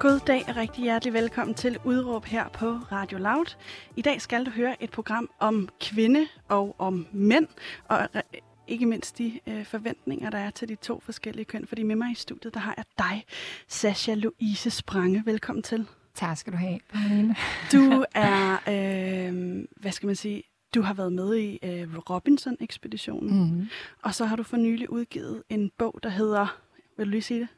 God dag og rigtig hjertelig velkommen til Udråb her på Radio Loud. I dag skal du høre et program om kvinde og om mænd, og ikke mindst de øh, forventninger, der er til de to forskellige køn. Fordi med mig i studiet, der har jeg dig, Sasha Louise Sprange. Velkommen til. Tak skal du have, Pauline. Du er, øh, hvad skal man sige, du har været med i øh, Robinson-ekspeditionen, Mm. og så har du for nylig udgivet en bog, der hedder, vil du lige sige det?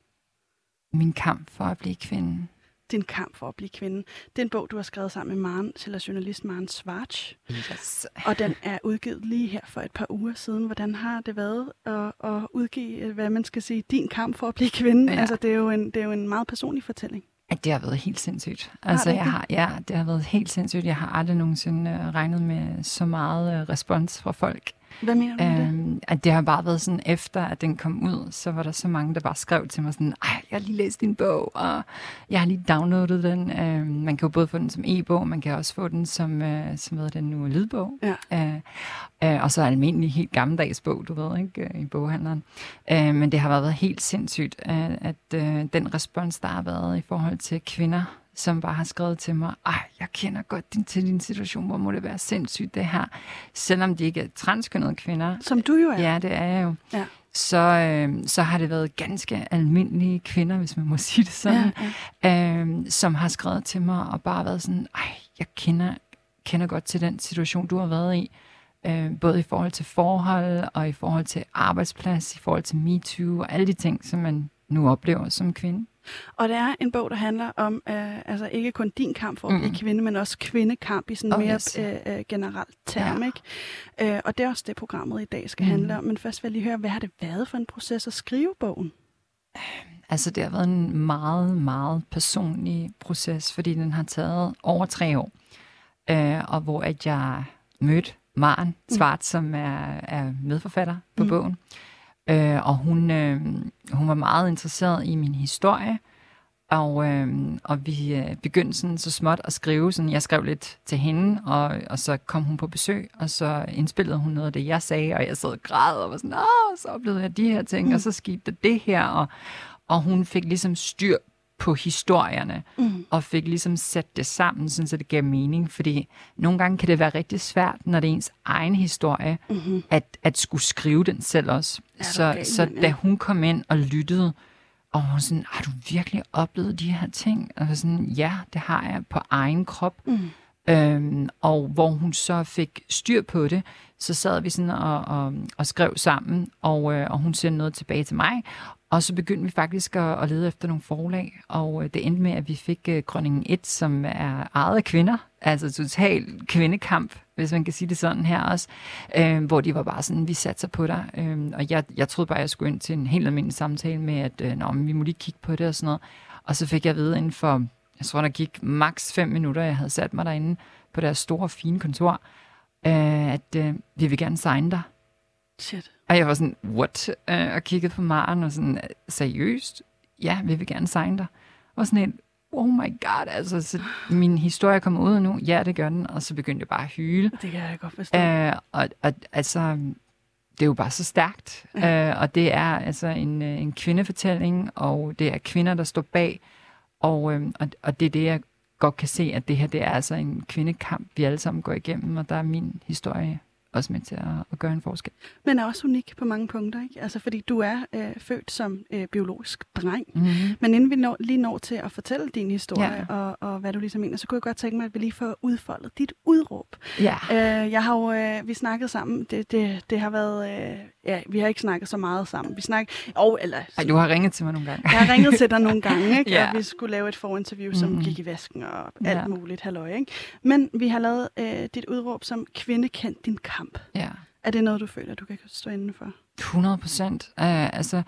Min kamp for at blive kvinde. Din kamp for at blive kvinde. Det er en bog, du har skrevet sammen med Maren, eller journalist Maren Schwartz, Yes. og den er udgivet lige her for et par uger siden. Hvordan har det været at, at udgive, øh, hvad man skal sige, din kamp for at blive kvinde? Ja. Altså, det er, jo en, det er jo en meget personlig fortælling. At det har været helt sindssygt. Altså, det jeg har, ja, det har været helt sindssygt. Jeg har aldrig nogensinde øh, regnet med så meget øh, respons fra folk. Hvad mener du med det? Øhm, at det har bare været sådan, efter at den kom ud, så var der så mange, der bare skrev til mig sådan, ej, jeg har lige læst din bog, og jeg har lige downloadet den. Øhm, man kan jo både få den som e-bog, man kan også få den som, øh, som hvad den nu, lydbog. Ja. Øh, øh, og så almindelig helt gammeldags bog, du ved, ikke, øh, i boghandleren. Øh, men det har været helt sindssygt, at, at øh, den respons, der har været i forhold til kvinder, som bare har skrevet til mig, ej, jeg kender godt din, til din situation, hvor må det være sindssygt det her. Selvom de ikke er transkønnede kvinder, Som du jo er. ja, det er jeg jo, Ja. så, øh, så har det været ganske almindelige kvinder, hvis man må sige det sådan, Ja, øh, som har skrevet til mig og bare været sådan, ej, jeg kender, kender godt til den situation, du har været i. Øh, både i forhold til forhold og i forhold til arbejdsplads, i forhold til MeToo og alle de ting, som man nu oplever som kvinde. Og det er en bog, der handler om øh, altså ikke kun din kamp for at blive Mm. kvinde, men også kvindekamp i sådan en Oh, mere yes. øh, øh, generelt term. Ja. Ikke? Øh, og det er også det, programmet i dag skal Mm. handle om. Men først vil jeg lige høre, hvad har det været for en proces at skrive bogen? Altså, det har været en meget, meget personlig proces, fordi den har taget over tre år. Øh, og hvor at jeg mødte Maren Svart, som er, er medforfatter på Mm. mm. bogen. Øh, og hun, øh, hun var meget interesseret i min historie, og, øh, og vi øh, begyndte sådan så småt at skrive. Sådan, jeg skrev lidt til hende, og, og så kom hun på besøg, og så indspillede hun noget af det, jeg sagde, og jeg sad og græd og var sådan, åh, så oplevede jeg de her ting, Mm. og så skete der det her, og, og hun fik ligesom styr på historierne, Mm. og fik ligesom sat det sammen, sådan, så det gav mening. Fordi nogle gange kan det være rigtig svært, når det er ens egen historie, Mm-hmm. at, at skulle skrive den selv også. Ja, så gal, så da hun kom ind og lyttede, og hun sådan, har du virkelig oplevet de her ting? Og sådan, ja, det har jeg på egen krop. Mm. Øhm, og hvor hun så fik styr på det, så sad vi sådan og, og, og skrev sammen, og, øh, og hun sendte noget tilbage til mig. Og så begyndte vi faktisk at, at lede efter nogle forlag, og øh, det endte med, at vi fik øh, Grønningen 1, som er ejet af kvinder, altså total kvindekamp, hvis man kan sige det sådan her også, øh, hvor de var bare sådan, vi satser på dig. Øh, og jeg, jeg troede bare, at jeg skulle ind til en helt almindelig samtale med, at øh, Nå, men vi må lige kigge på det og sådan noget. Og så fik jeg at vide inden for, jeg tror, der gik maks 5 minutter, jeg havde sat mig derinde på deres store, fine kontor, øh, at øh, vi vil gerne signe dig. Shit. Og jeg var sådan, what? Øh, og kiggede på Maren og sådan, seriøst? Ja, vi vil gerne signe dig. Og sådan et, oh my god, altså, så min historie kommer ud nu. Ja, det gør den. Og så begyndte jeg bare at hyle. Det kan jeg godt forstå. Øh, og, og altså, det er jo bare så stærkt. Ja. Øh, og det er altså en, øh, en kvindefortælling, og det er kvinder, der står bag. Og, øh, og, og det er det, jeg godt kan se, at det her det er altså en kvindekamp, vi alle sammen går igennem, og der er min historie også med til at, at gøre en forskel. Men er også unik på mange punkter, ikke? Altså, fordi du er øh, født som øh, biologisk dreng. Mm-hmm. Men inden vi når, lige når til at fortælle din historie, Ja. og, og hvad du ligesom mener, så kunne jeg godt tænke mig, at vi lige får udfoldet dit udråb. Ja. Øh, jeg har jo, øh, vi snakket sammen, det, det, det har været, øh, ja, vi har ikke snakket så meget sammen. Vi snakker, og, eller, Ej, du har ringet til mig nogle gange. jeg har ringet til dig nogle gange, ikke? Ja. og vi skulle lave et forinterview, som Mhm. gik i vasken og Ja. alt muligt, halløj, ikke? Men vi har lavet øh, dit udråb som kvinde kendt din kamp. Ja. Er det noget, du føler, du kan stå inden for? 100 procent. Uh, altså,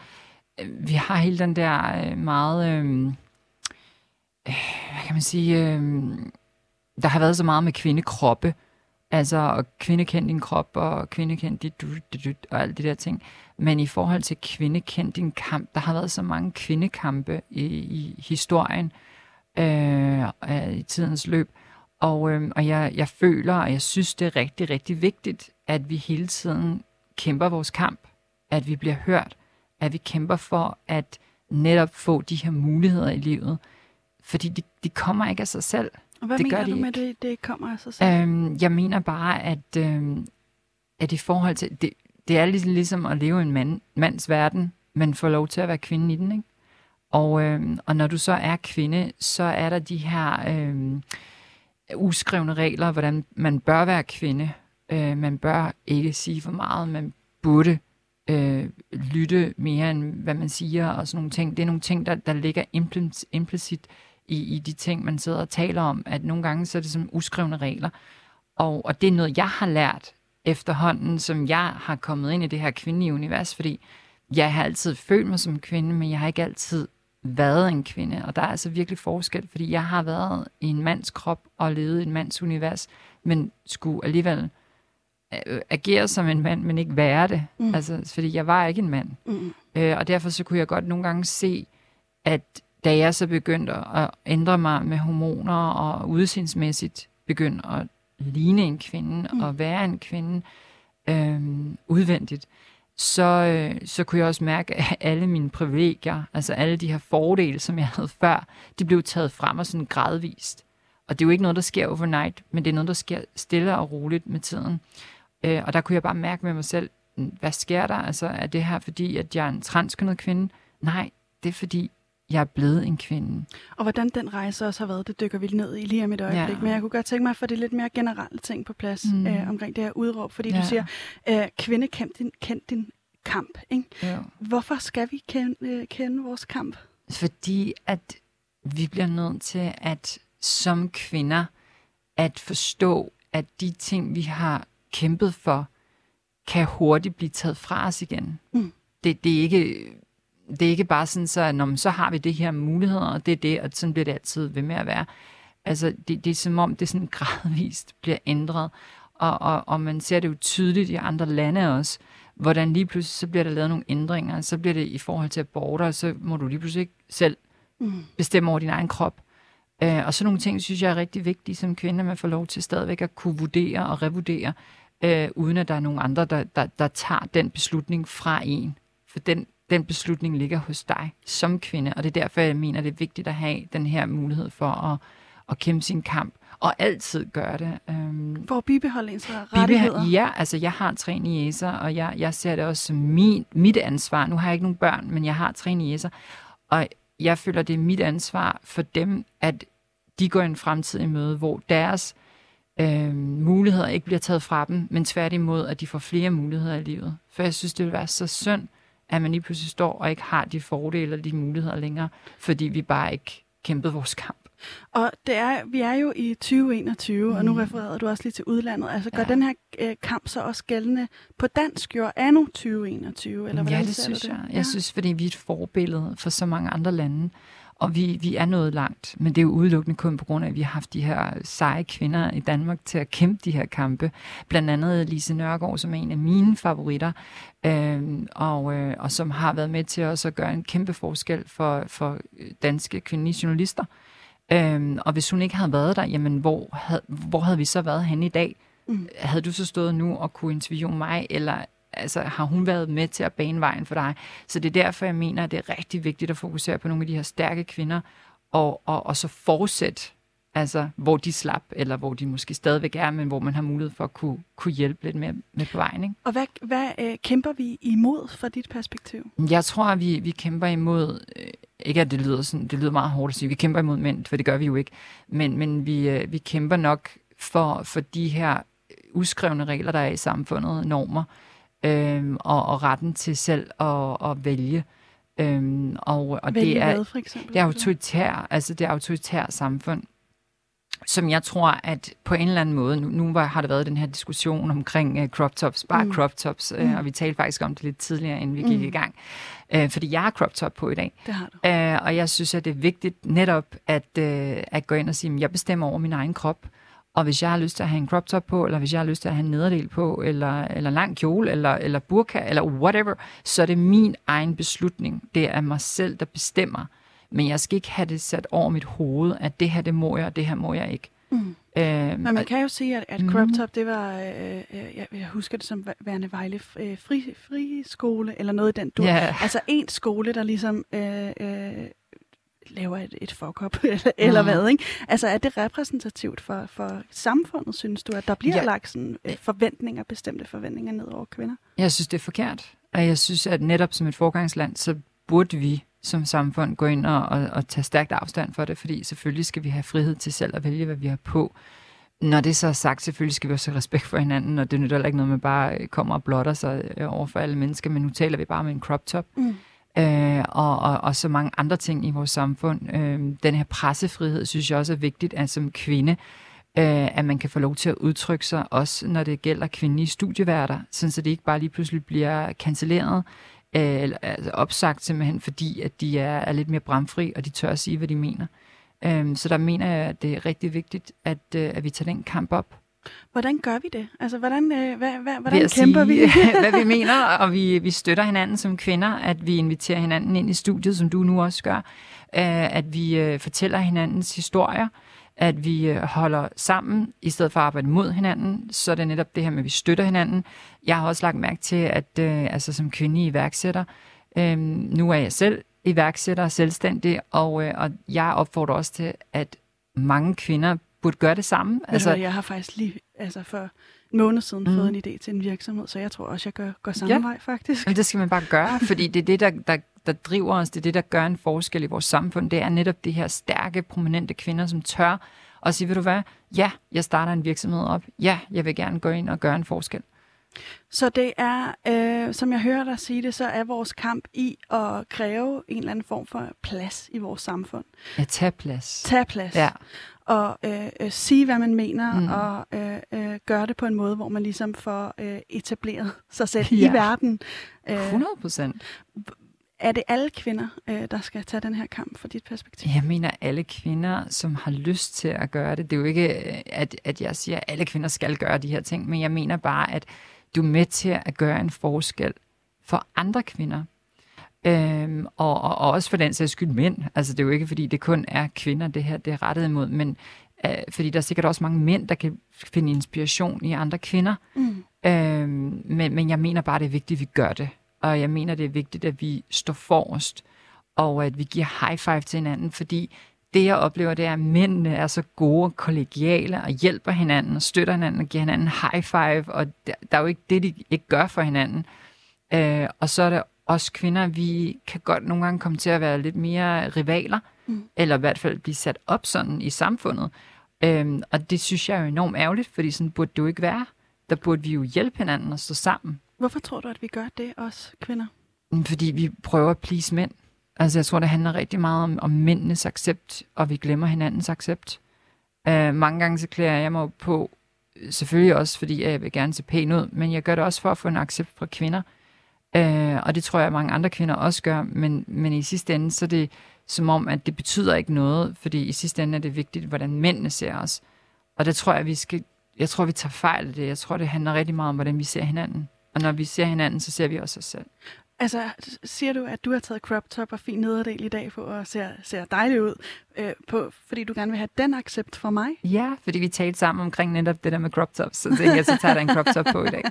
øh, vi har hele den der uh, meget, uh, hvad kan man sige, uh, der har været så meget med kvindekroppe, altså og kvindekend din krop, og kvindekend dit dut, dit, dit, og alt det der ting. Men i forhold til kvindekend din kamp, der har været så mange kvindekampe i, i historien, øh, i tidens løb. Og, øh, og jeg, jeg føler, og jeg synes, det er rigtig, rigtig vigtigt, at vi hele tiden kæmper vores kamp, at vi bliver hørt, at vi kæmper for at netop få de her muligheder i livet. Fordi de, de kommer ikke af sig selv. Og hvad det mener gør du de med ikke. det, det kommer af sig selv? Øhm, jeg mener bare, at, øhm, at i forhold til... Det, det er ligesom, ligesom at leve i en mand, mands verden, men få lov til at være kvinde i den, ikke? Og, øhm, og når du så er kvinde, så er der de her øhm, uskrevne regler, hvordan man bør være kvinde. Øh, man bør ikke sige for meget, man burde øh, lytte mere end hvad man siger og sådan nogle ting. Det er nogle ting, der, der ligger implicit, implicit i, i de ting, man sidder og taler om, at nogle gange så er det som uskrevne regler. Og, og det er noget, jeg har lært efterhånden, som jeg har kommet ind i det her kvindelige univers, fordi jeg har altid følt mig som kvinde, men jeg har ikke altid været en kvinde. Og der er altså virkelig forskel, fordi jeg har været i en mands krop og levet i en mands univers, men skulle alligevel øh, agere som en mand, men ikke være det. Mm. Altså, fordi jeg var ikke en mand. Mm. Øh, og derfor så kunne jeg godt nogle gange se, at da jeg så begyndte at ændre mig med hormoner og udseendsmæssigt begyndte at ligne en kvinde mm. og være en kvinde øh, udvendigt, så, øh, så kunne jeg også mærke, at alle mine privilegier, altså alle de her fordele, som jeg havde før, de blev taget frem og sådan gradvist. Og det er jo ikke noget, der sker overnight, men det er noget, der sker stille og roligt med tiden. Øh, og der kunne jeg bare mærke med mig selv, hvad sker der? Altså, er det her fordi, at jeg er en transkønnet kvinde? Nej, det er fordi, jeg er blevet en kvinde. Og hvordan den rejse også har været, det dykker vi ned i lige om et øjeblik. Ja. Men jeg kunne godt tænke mig at få det lidt mere generelle ting på plads Mm. øh, omkring det her udråb. Fordi ja. Ja. du siger, øh, kvinde, kend din, kend din kamp. Ikke? Ja. Hvorfor skal vi kende, øh, kende vores kamp? Fordi at vi bliver nødt til at som kvinder at forstå, at de ting, vi har kæmpet for, kan hurtigt blive taget fra os igen. Mm. Det, det, er ikke, det er ikke bare sådan, så, at, "Nå, men så har vi det her muligheder, og det er det, og sådan bliver det altid ved med at være. Altså, det, det er som om, det sådan gradvist bliver ændret, og, og, og man ser det jo tydeligt i andre lande også, hvordan lige pludselig så bliver der lavet nogle ændringer, så bliver det i forhold til aborter, så må du lige pludselig ikke selv Mm. bestemme over din egen krop. Øh, og sådan nogle ting, synes jeg er rigtig vigtige som kvinde, at man får lov til stadigvæk at kunne vurdere og revurdere, øh, uden at der er nogen andre, der, der, der tager den beslutning fra en. For den, den beslutning ligger hos dig som kvinde, og det er derfor, jeg mener, det er vigtigt at have den her mulighed for at, at kæmpe sin kamp, og altid gøre det. Øhm, For at bibeholde ens rettigheder. ja, altså jeg har tre niæser, og jeg, jeg ser det også som min, mit ansvar. Nu har jeg ikke nogen børn, men jeg har tre niæser, og jeg føler, det er mit ansvar for dem, at de går en fremtid i møde, hvor deres øh, muligheder ikke bliver taget fra dem, men tværtimod, at de får flere muligheder i livet. For jeg synes, det vil være så synd, at man lige pludselig står og ikke har de fordele eller de muligheder længere, fordi vi bare ikke kæmpede vores kamp. Og det er, vi er jo i 2021, mm. og nu Mm. refererede du også lige til udlandet. Altså gør Ja. den her øh, kamp så også gældende på dansk jord anno 2021? Eller ja, hvordan det ser synes du jeg. det? Jeg synes, fordi vi er et forbillede for så mange andre lande, og vi, vi er nået langt. Men det er jo udelukkende kun på grund af, at vi har haft de her seje kvinder i Danmark til at kæmpe de her kampe. Blandt andet Lise Nørgaard, som er en af mine favoritter, øh, og, øh, og som har været med til også at gøre en kæmpe forskel for, for danske kvindelige journalister. Øhm, og hvis hun ikke havde været der, jamen hvor havde, hvor havde vi så været henne i dag? Mm. Havde du så stået nu og kunne interviewe mig, eller altså, har hun været med til at bane vejen for dig? Så det er derfor, jeg mener, at det er rigtig vigtigt at fokusere på nogle af de her stærke kvinder, og, og, og så fortsætte, altså, hvor de slap, eller hvor de måske stadigvæk er, men hvor man har mulighed for at kunne, kunne hjælpe lidt med, med på vejen. Ikke? Og hvad, hvad øh, kæmper vi imod fra dit perspektiv? Jeg tror, at vi, vi kæmper imod, øh, ikke at det lyder, sådan, det lyder meget hårdt at sige, vi kæmper imod mænd, for det gør vi jo ikke, men, men vi, øh, vi kæmper nok for, for de her uskrevne regler, der er i samfundet, normer, øh, og, og retten til selv at, at vælge. Øh, og og Vælge det er, hvad, for eksempel? det er autoritær, altså det er autoritær samfund, som jeg tror, at på en eller anden måde, nu, nu har der været den her diskussion omkring uh, crop tops, bare mm. crop tops, uh, Mm. og vi talte faktisk om det lidt tidligere, inden vi gik Mm. i gang. Uh, fordi jeg har crop top på i dag, Det har du. uh, og jeg synes, at det er vigtigt netop at, uh, at gå ind og sige, at jeg bestemmer over min egen krop, Og hvis jeg har lyst til at have en crop top på, eller hvis jeg har lyst til at have en nederdel på, eller, eller lang kjole, eller, eller burka, eller whatever, så er det min egen beslutning. Det er mig selv, der bestemmer. Men jeg skal ikke have det sat over mit hoved, at det her, det må jeg, og det her må jeg ikke. Mm. Øh, Men man kan jo sige, at, at crop top, det var, øh, øh, jeg, jeg husker det som værende Vejle øh, fri, fri skole, eller noget i den du. Ja. Altså en skole, der ligesom øh, øh, laver et, et fuck-up, eller, eller Mhm. hvad, ikke? Altså er det repræsentativt for, for samfundet, synes du, at der bliver Ja. lagt sådan øh, forventninger, bestemte forventninger ned over kvinder? Jeg synes, det er forkert. Og jeg synes, at netop som et forgangsland, så burde vi som samfund gå ind og, og, og tage stærkt afstand for det, fordi selvfølgelig skal vi have frihed til selv at vælge, hvad vi har på. Når det så er sagt, selvfølgelig skal vi også have respekt for hinanden, og det nytter heller ikke noget med bare kommer og blotter sig øh, over for alle mennesker, men nu taler vi bare om en crop top. Mm. Øh, og, og, og så mange andre ting i vores samfund. Øh, den her pressefrihed, synes jeg også er vigtigt, at som kvinde, øh, at man kan få lov til at udtrykke sig, også når det gælder kvindelige studieværter, sådan så det ikke bare lige pludselig bliver cancelleret, øh, eller altså opsagt simpelthen, fordi at de er, er lidt mere bramfri, og de tør at sige, hvad de mener. Øh, så der mener jeg, at det er rigtig vigtigt, at, øh, at vi tager den kamp op. Hvordan gør vi det? Altså, hvordan, øh, hvad, hvad, hvordan kæmper sige, vi? hvad vi mener, og vi, vi støtter hinanden som kvinder, at vi inviterer hinanden ind i studiet, som du nu også gør, øh, at vi øh, fortæller hinandens historier, at vi øh, holder sammen, i stedet for at arbejde mod hinanden, så er det netop det her med, at vi støtter hinanden. Jeg har også lagt mærke til, at øh, altså som kvinde iværksætter, øh, nu er jeg selv iværksætter og selvstændig, og, øh, og jeg opfordrer også til, at mange kvinder burde gøre det samme. Altså, jeg har faktisk lige altså for en måned siden Mm. mm. fået en idé til en virksomhed, så jeg tror også, jeg gør, går samme Ja. vej faktisk. Men det skal man bare gøre, fordi det er det, der, der, der driver os, det er det, der gør en forskel i vores samfund. Det er netop de her stærke, prominente kvinder, som tør og sige, ved du hvad, ja, jeg starter en virksomhed op. Ja, jeg vil gerne gå ind og gøre en forskel. Så det er, øh, som jeg hører dig sige det, så er vores kamp i at kræve en eller anden form for plads i vores samfund. At tage plads. Tag plads. Ja, Og øh, øh, sige, hvad man mener, Mm. mm. og øh, øh, gøre det på en måde, hvor man ligesom får øh, etableret sig selv Ja. i verden. Øh, 100 procent. er det alle kvinder, øh, der skal tage den her kamp fra dit perspektiv? Jeg mener, alle kvinder, som har lyst til at gøre det, det er jo ikke, øh, at, at jeg siger, at alle kvinder skal gøre de her ting, men jeg mener bare, at du er med til at gøre en forskel for andre kvinder. Øhm, og, og, og også for den sags skyld mænd. Altså, det er jo ikke, fordi det kun er kvinder, det her det er rettet imod, men øh, fordi der er sikkert også mange mænd, der kan finde inspiration i andre kvinder. Mm. Øhm, men, men jeg mener bare, det er vigtigt, at vi gør det. Og jeg mener, det er vigtigt, at vi står forrest, og at vi giver high five til hinanden, fordi det, jeg oplever, det er, at mændene er så gode og kollegiale og hjælper hinanden og støtter hinanden og giver hinanden high five, og der, der er jo ikke det, de ikke gør for hinanden. Øh, og så er der os kvinder, vi kan godt nogle gange komme til at være lidt mere rivaler, Mm. eller i hvert fald blive sat op sådan i samfundet. Øhm, og det synes jeg er jo enormt ærgerligt, fordi sådan burde det jo ikke være. Der burde vi jo hjælpe hinanden og stå sammen. Hvorfor tror du, at vi gør det, os kvinder? Fordi vi prøver at please mænd. Altså jeg tror, det handler rigtig meget om, om mændenes accept, og vi glemmer hinandens accept. Øh, mange gange så klæder jeg mig på, selvfølgelig også fordi jeg vil gerne se pæn ud, men jeg gør det også for at få en accept fra kvinder. Øh, og det tror jeg, at mange andre kvinder også gør, men, men i sidste ende, så er det som om, at det betyder ikke noget, fordi i sidste ende er det vigtigt, hvordan mændene ser os. Og det tror jeg, vi skal, jeg tror, vi tager fejl af det. Jeg tror, det handler rigtig meget om, hvordan vi ser hinanden. Og når vi ser hinanden, så ser vi også os selv. Altså, siger du, at du har taget crop top og fin nederdel i dag på og ser, ser dejlig ud, øh, på, fordi du gerne vil have den accept fra mig? Ja, fordi vi talte sammen omkring netop det der med crop tops, så tænkte jeg, så tager der en crop top på i dag.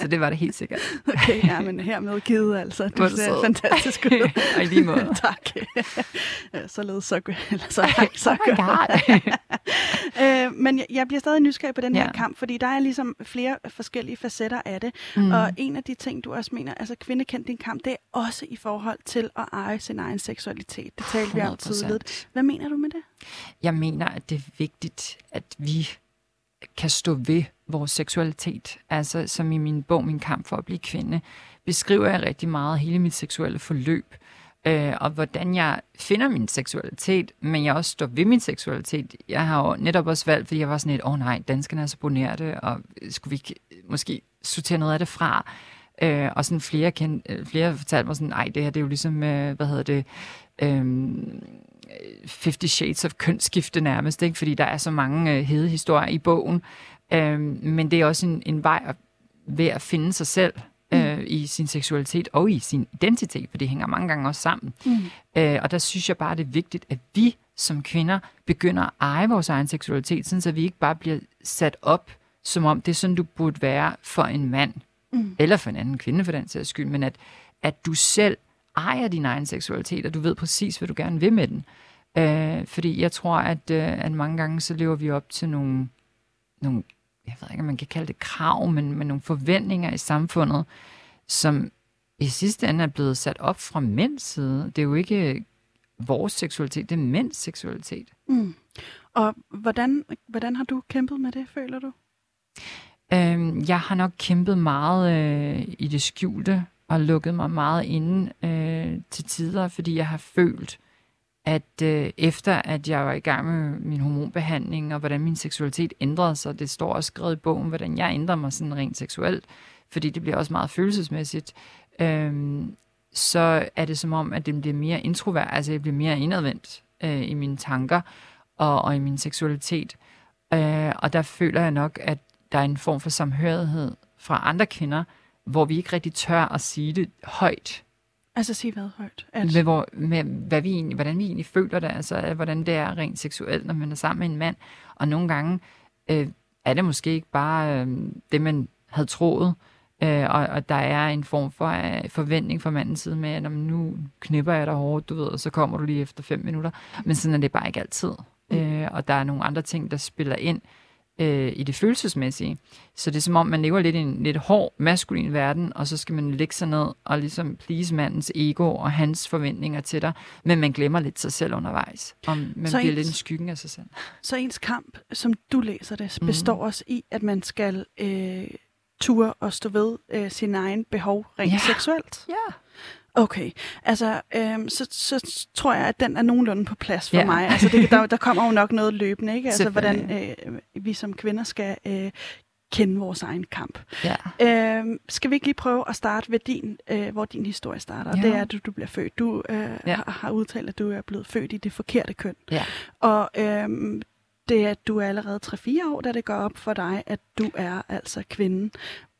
Så det var det helt sikkert. Okay, ja, men hermed givet altså. Er Du ser sød. fantastisk ud. og i lige måde. tak. Ja, Således så, eller så så oh øh, men jeg, jeg bliver stadig nysgerrig på den her Ja. kamp, fordi der er ligesom flere forskellige facetter af det. Mm. Og en af de ting, du også mener, altså kvinde kendt din kamp, det er også i forhold til at eje sin egen seksualitet. Det talte vi om 100%. tidligt. Hvad mener du med det? Jeg mener, at det er vigtigt, at vi kan stå ved vores seksualitet. Altså, som i min bog, Min kamp for at blive kvinde, beskriver jeg rigtig meget hele mit seksuelle forløb. Øh, og hvordan jeg finder min seksualitet, men jeg også står ved min seksualitet. Jeg har jo netop også valgt, fordi jeg var sådan et, åh oh, nej, danskerne er så bonerte, og skulle vi ikke måske sortere noget af det fra? Øh, og sådan flere, kend, øh, flere fortalte mig sådan, nej, det her det er jo ligesom, øh, hvad hedder det, øh, 50 Shades of kønsskifte nærmest, ikke? fordi der er så mange øh, hede historier i bogen. Øh, men det er også en, en vej ved at finde sig selv øh, mm. i sin seksualitet og i sin identitet, for det hænger mange gange også sammen. Mm. Øh, og der synes jeg bare, det er vigtigt, at vi som kvinder begynder at eje vores egen seksualitet, sådan så vi ikke bare bliver sat op, som om det er sådan, du burde være for en mand, mm. eller for en anden kvinde for den sags skyld, men at, at du selv ejer din egen seksualitet, og du ved præcis, hvad du gerne vil med den. Øh, fordi jeg tror, at, øh, at mange gange så lever vi op til nogle, nogle, jeg ved ikke, om man kan kalde det krav, men, men nogle forventninger i samfundet, som i sidste ende er blevet sat op fra mænds side. Det er jo ikke vores seksualitet, det er mænds seksualitet. Mm. Og hvordan, hvordan har du kæmpet med det, føler du? Øhm, jeg har nok kæmpet meget øh, i det skjulte, og lukket mig meget inde øh, til tider, fordi jeg har følt, at øh, efter at jeg var i gang med min hormonbehandling, og hvordan min seksualitet ændrede sig, det står også skrevet i bogen, hvordan jeg ændrer mig sådan rent seksuelt, fordi det bliver også meget følelsesmæssigt, øh, så er det som om, at det bliver mere introvert, altså jeg bliver mere indadvendt øh, i mine tanker og, og i min seksualitet. Øh, og der føler jeg nok, at der er en form for samhørighed fra andre kvinder, hvor vi ikke rigtig tør at sige det højt. Altså sige hvad højt? At... Med, hvor, med hvad vi egentlig, hvordan vi egentlig føler det, altså hvordan det er rent seksuelt, når man er sammen med en mand. Og nogle gange øh, er det måske ikke bare øh, det, man havde troet, øh, og, og der er en form for øh, forventning fra mandens side med, at nu knipper jeg dig hårdt, du ved, og så kommer du lige efter fem minutter. Men sådan er det bare ikke altid. Mm. Øh, og der er nogle andre ting, der spiller ind øh, i det følelsesmæssige. Så det er som om, man lever lidt i en lidt hård, maskulin verden, og så skal man lægge sig ned og ligesom please mandens ego og hans forventninger til dig, men man glemmer lidt sig selv undervejs, og man så bliver ens, lidt en skyggen af sig selv. Så ens kamp, som du læser det, består mm. også i, at man skal øh, ture og stå ved øh, sin egen behov rent ja. seksuelt? Ja. Okay, altså øhm, så, så tror jeg, at den er nogenlunde på plads for ja. mig. Altså det, der, der kommer jo nok noget løbende, ikke? Altså hvordan øh, vi som kvinder skal øh, kende vores egen kamp. Ja. Øhm, skal vi ikke lige prøve at starte ved din, øh, hvor din historie starter? Ja. Det er, at du, du bliver født. Du øh, ja. har, har udtalt, at du er blevet født i det forkerte køn. Ja. Og øhm, det er, at du er allerede 3-4 år, da det går op for dig, at du er altså kvinden.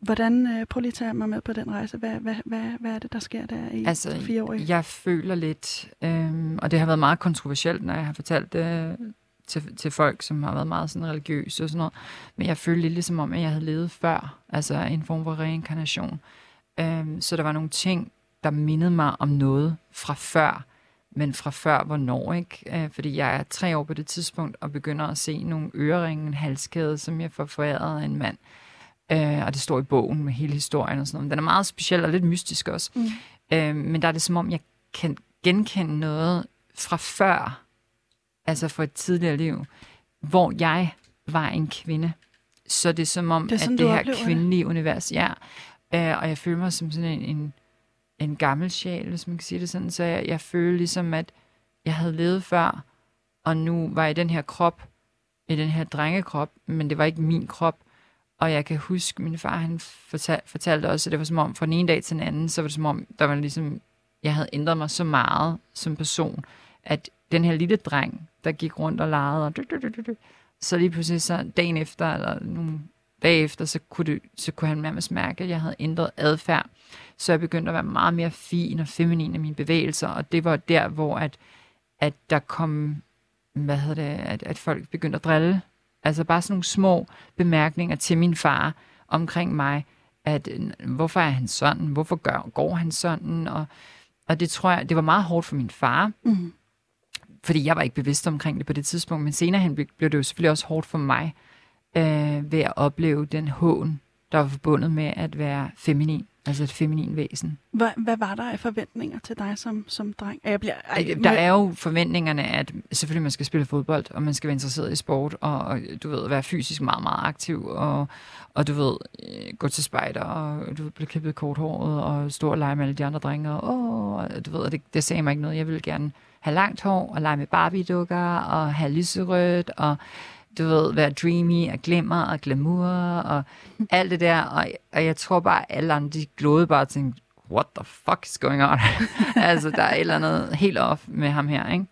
Hvordan, øh, prøv lige at tage mig med på den rejse. Hvad, hvad, hvad, hvad er det, der sker der i altså, fire år? Jeg føler lidt, øh, og det har været meget kontroversielt, når jeg har fortalt det til, til folk, som har været meget sådan religiøse og sådan noget. Men jeg følte lidt ligesom om, at jeg havde levet før. Altså en form for reinkarnation. Øh, så der var nogle ting, der mindede mig om noget fra før, men fra før hvornår, ikke? Øh, fordi jeg er tre år på det tidspunkt, og begynder at se nogle øreringe, en halskæde, som jeg får foræret af en mand. Øh, og det står i bogen med hele historien og sådan noget. Men den er meget speciel og lidt mystisk også. Mm. Øh, men der er det som om, jeg kan genkende noget fra før, altså fra et tidligere liv, hvor jeg var en kvinde. Så det er som om, det er sådan, at det her kvindelige det. univers, ja. Øh, og jeg føler mig som sådan en, en, en gammel sjæl, hvis man kan sige det sådan. Så jeg, jeg føler ligesom, at jeg havde levet før, og nu var jeg i den her krop, i den her drengekrop, men det var ikke min krop. Og jeg kan huske, min far han fortal, fortalte også, at det var som om, fra den ene dag til den anden, så var det som om, der var ligesom, jeg havde ændret mig så meget som person, at den her lille dreng, der gik rundt og legede, og så lige pludselig så dagen efter, eller nogle dage efter, så kunne, det, så kunne han nærmest mærke, at jeg havde ændret adfærd. Så jeg begyndte at være meget mere fin og feminin i mine bevægelser, og det var der, hvor at, at der kom, hvad hedder det, at, at folk begyndte at drille Altså bare sådan nogle små bemærkninger til min far omkring mig, at hvorfor er han sådan, hvorfor gør, går han sådan, og, og det tror jeg, det var meget hårdt for min far, mm. fordi jeg var ikke bevidst omkring det på det tidspunkt, men senere hen blev det jo selvfølgelig også hårdt for mig, øh, ved at opleve den hån, der var forbundet med at være feminin. Altså et feminin væsen. Hvad, hvad var der af forventninger til dig som, som dreng? Jeg bliver, ej, der er jo forventningerne, at selvfølgelig man skal spille fodbold, og man skal være interesseret i sport, og, og du ved, være fysisk meget, meget aktiv, og, og du ved, øh, gå til spejder, og du ved, blive klippet korthåret, og stå og lege med alle de andre drenge, og, og du ved, det, det sagde mig ikke noget. Jeg ville gerne have langt hår, og lege med Barbie-dukker, og have lyserødt, og du ved, være dreamy og glimmer og glamour og alt det der. Og, og jeg tror bare, at alle andre, de glodede bare og tænkte, what the fuck is going on? altså, der er et eller andet helt off med ham her, ikke?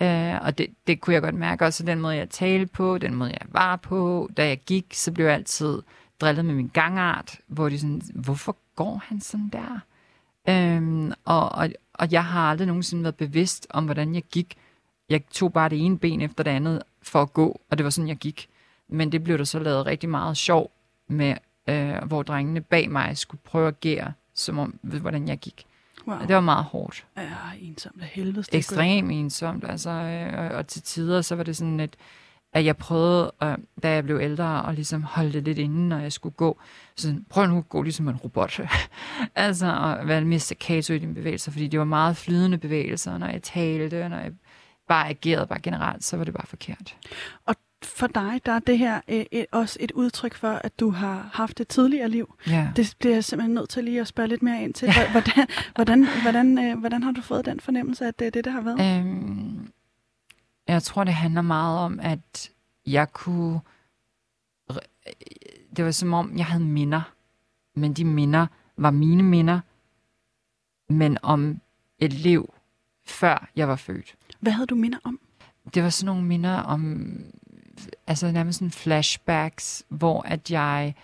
Øh, og det, det kunne jeg godt mærke også, den måde, jeg talte på, den måde, jeg var på. Da jeg gik, så blev jeg altid drillet med min gangart, hvor de sådan, hvorfor går han sådan der? Øhm, og, og, og jeg har aldrig nogensinde været bevidst om, hvordan jeg gik. Jeg tog bare det ene ben efter det andet for at gå, og det var sådan, jeg gik. Men det blev der så lavet rigtig meget sjov med, øh, hvor drengene bag mig skulle prøve at agere, som om, ved, hvordan jeg gik. Wow. Og det var meget hårdt. Ja, ensomt af helvede. Ekstremt ensomt, altså, øh, og, og til tider, så var det sådan et, at jeg prøvede, øh, da jeg blev ældre, at ligesom holde det lidt inde, når jeg skulle gå. Så sådan, prøv nu at gå ligesom en robot. altså at være mere staccato i dine bevægelser, fordi det var meget flydende bevægelser, når jeg talte, når jeg bare agerede bare generelt, så var det bare forkert. Og for dig, der er det her øh, et, også et udtryk for, at du har haft et tidligere liv. Ja. Det bliver jeg simpelthen nødt til lige at spørge lidt mere ind til. Hvordan, hvordan, hvordan, øh, hvordan har du fået den fornemmelse, at det er det, der har været? Øhm, jeg tror, det handler meget om, at jeg kunne... Det var som om, jeg havde minder. Men de minder var mine minder, men om et liv, før jeg var født. Hvad havde du minder om? Det var sådan nogle minder om, altså nærmest sådan flashbacks, hvor at jeg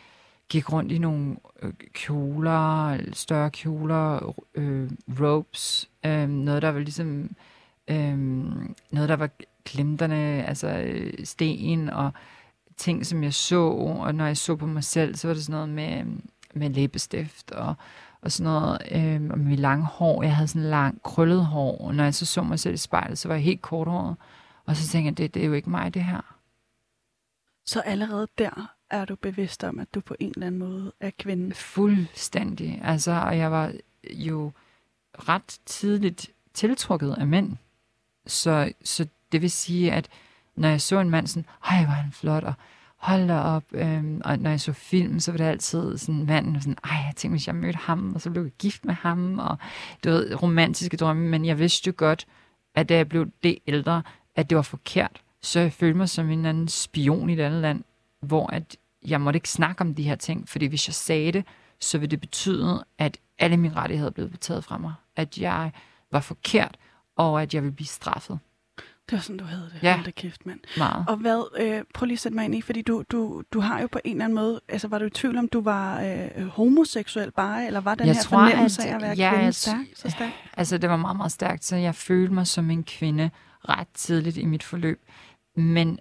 gik rundt i nogle øh, kjoler, større kjoler, øh, ropes, øh, noget der var ligesom, øh, noget der var glimterne, altså øh, sten og ting, som jeg så, og når jeg så på mig selv, så var det sådan noget med, med læbestift og, og sådan noget, øh, og med lange hår. Jeg havde sådan lang, krøllet hår, og når jeg så så mig selv i spejlet, så var jeg helt korthåret. Og så tænkte jeg, det, det er jo ikke mig, det her. Så allerede der er du bevidst om, at du på en eller anden måde er kvinde? Fuldstændig. Altså, og jeg var jo ret tidligt tiltrukket af mænd. Så, så det vil sige, at når jeg så en mand sådan, hej, var han flot, og hold da op. Øhm, og når jeg så film, så var det altid sådan manden, sådan, ej, jeg tænkte, hvis jeg mødte ham, og så blev jeg gift med ham, og du ved, romantiske drømme, men jeg vidste jo godt, at da jeg blev det ældre, at det var forkert. Så jeg følte mig som en anden spion i et andet land, hvor at jeg måtte ikke snakke om de her ting, fordi hvis jeg sagde det, så ville det betyde, at alle mine rettigheder blev taget fra mig. At jeg var forkert, og at jeg ville blive straffet. Det var sådan, du havde det. Ja. Hold da kæft, mand. Meget. Og hvad, øh, prøv lige at sætte mig ind i, fordi du, du, du har jo på en eller anden måde, altså var du i tvivl om, du var øh, homoseksuel bare, eller var den Jeg her tror, fornemmelse at- af at være ja, kvinde jeg- stærk, så stærk? Altså, det var meget, meget stærkt, så jeg følte mig som en kvinde ret tidligt i mit forløb. Men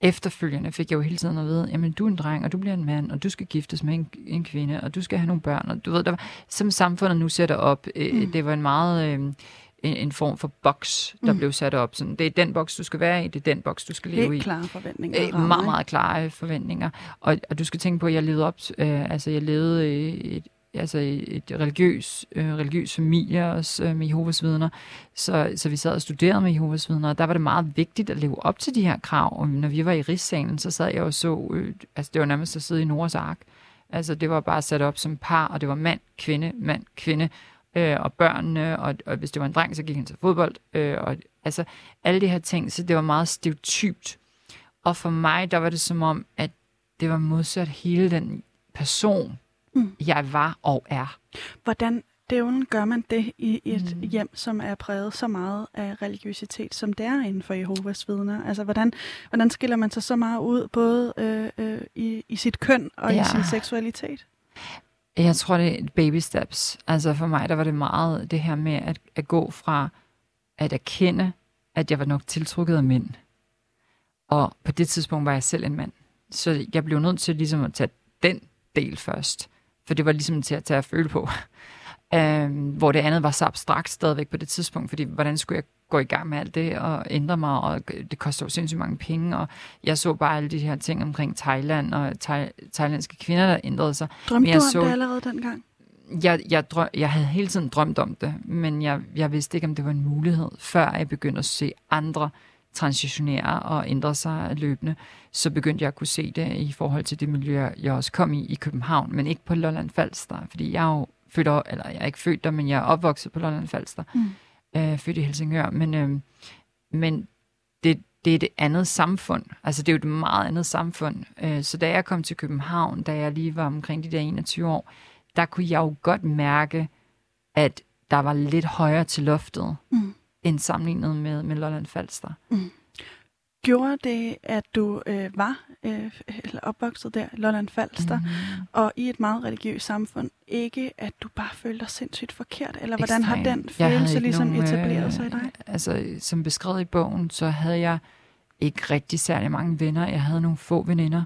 efterfølgende fik jeg jo hele tiden at vide, jamen du er en dreng, og du bliver en mand, og du skal giftes med en, en kvinde, og du skal have nogle børn. Og du ved, der var, som samfundet nu sætter op, øh, Mm. det var en meget... Øh, en, en form for boks, der Mm. blev sat op. Sådan, det er den boks, du skal være i, det er den boks, du skal leve i. Helt klare forventninger. Øh, meget, meget klare forventninger. Og, og du skal tænke på, at jeg levede op, øh, altså jeg levede et, altså et religiøs, øh, religiøs familie også øh, med Jehovas vidner. Så, så vi sad og studerede med Jehovas vidner, og der var det meget vigtigt at leve op til de her krav. Og når vi var i rigssalen, så sad jeg og så, øh, altså det var nærmest at sidde i Noras ark. Altså det var bare sat op som par, og det var mand, kvinde, mand, kvinde, øh, og børnene, og, og hvis det var en dreng, så gik han til fodbold, øh, og altså alle de her ting, så det var meget stereotypt. Og for mig, der var det som om, at det var modsat hele den person, Mm. jeg var og er. Hvordan dævlen gør man det i et Mm. hjem, som er præget så meget af religiøsitet, som det er inden for Jehovas vidner? Altså, hvordan, hvordan skiller man sig så meget ud, både øh, øh, i, i sit køn og. Ja. i sin seksualitet? Jeg tror, det er baby steps. Altså for mig, der var det meget det her med at, at gå fra at erkende, at jeg var nok tiltrukket af mænd. Og på det tidspunkt var jeg selv en mand. Så jeg blev nødt til ligesom at tage den del først. For det var ligesom til at tage at føle på. Øhm, hvor det andet var så abstrakt stadigvæk på det tidspunkt, fordi hvordan skulle jeg gå i gang med alt det og ændre mig, og det koster jo sindssygt mange penge, og jeg så bare alle de her ting omkring Thailand og thai- thailandske kvinder, der ændrede sig. Drømte Men jeg du om så- det allerede dengang? Jeg, jeg, drøm, jeg havde hele tiden drømt om det, men jeg, jeg vidste ikke, om det var en mulighed, før jeg begyndte at se andre transitionere og ændre sig løbende. Så begyndte jeg at kunne se det i forhold til det miljø, jeg også kom i i København, men ikke på Lolland Falster, fordi jeg er jo født, eller jeg er ikke født der, men jeg er opvokset på Lolland Falster, Mm. Øh, født i Helsingør, men, øh, men det, det er det andet samfund. Altså det er jo et meget andet samfund. Øh, så da jeg kom til København, da jeg lige var omkring de der 21 år, der kunne jeg jo godt mærke, at der var lidt højere til loftet, Mm. end sammenlignet med, med Lolland Falster. Mm. Gjorde det, at du øh, var øh, eller opvokset der, Lolland Falster, mm. og i et meget religiøst samfund, ikke at du bare følte dig sindssygt forkert? Eller hvordan Ekstrem. har den følelse ligesom nogen, etableret sig i dig? Altså, som beskrevet i bogen, så havde jeg ikke rigtig særlig mange venner. Jeg havde nogle få veninder,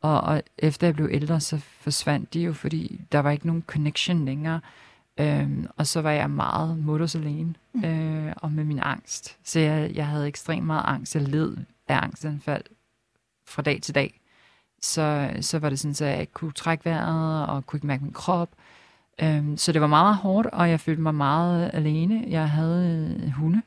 og, og efter jeg blev ældre, så forsvandt de jo, fordi der var ikke nogen connection længere. Øhm, og så var jeg meget mutters alene, mm. øh, og med min angst. Så jeg, jeg havde ekstremt meget angst. Jeg led af angstanfald fra dag til dag. Så, så var det sådan, at jeg ikke kunne trække vejret, og kunne ikke mærke min krop. Øhm, så det var meget hårdt, og jeg følte mig meget alene. Jeg havde øh, hunde,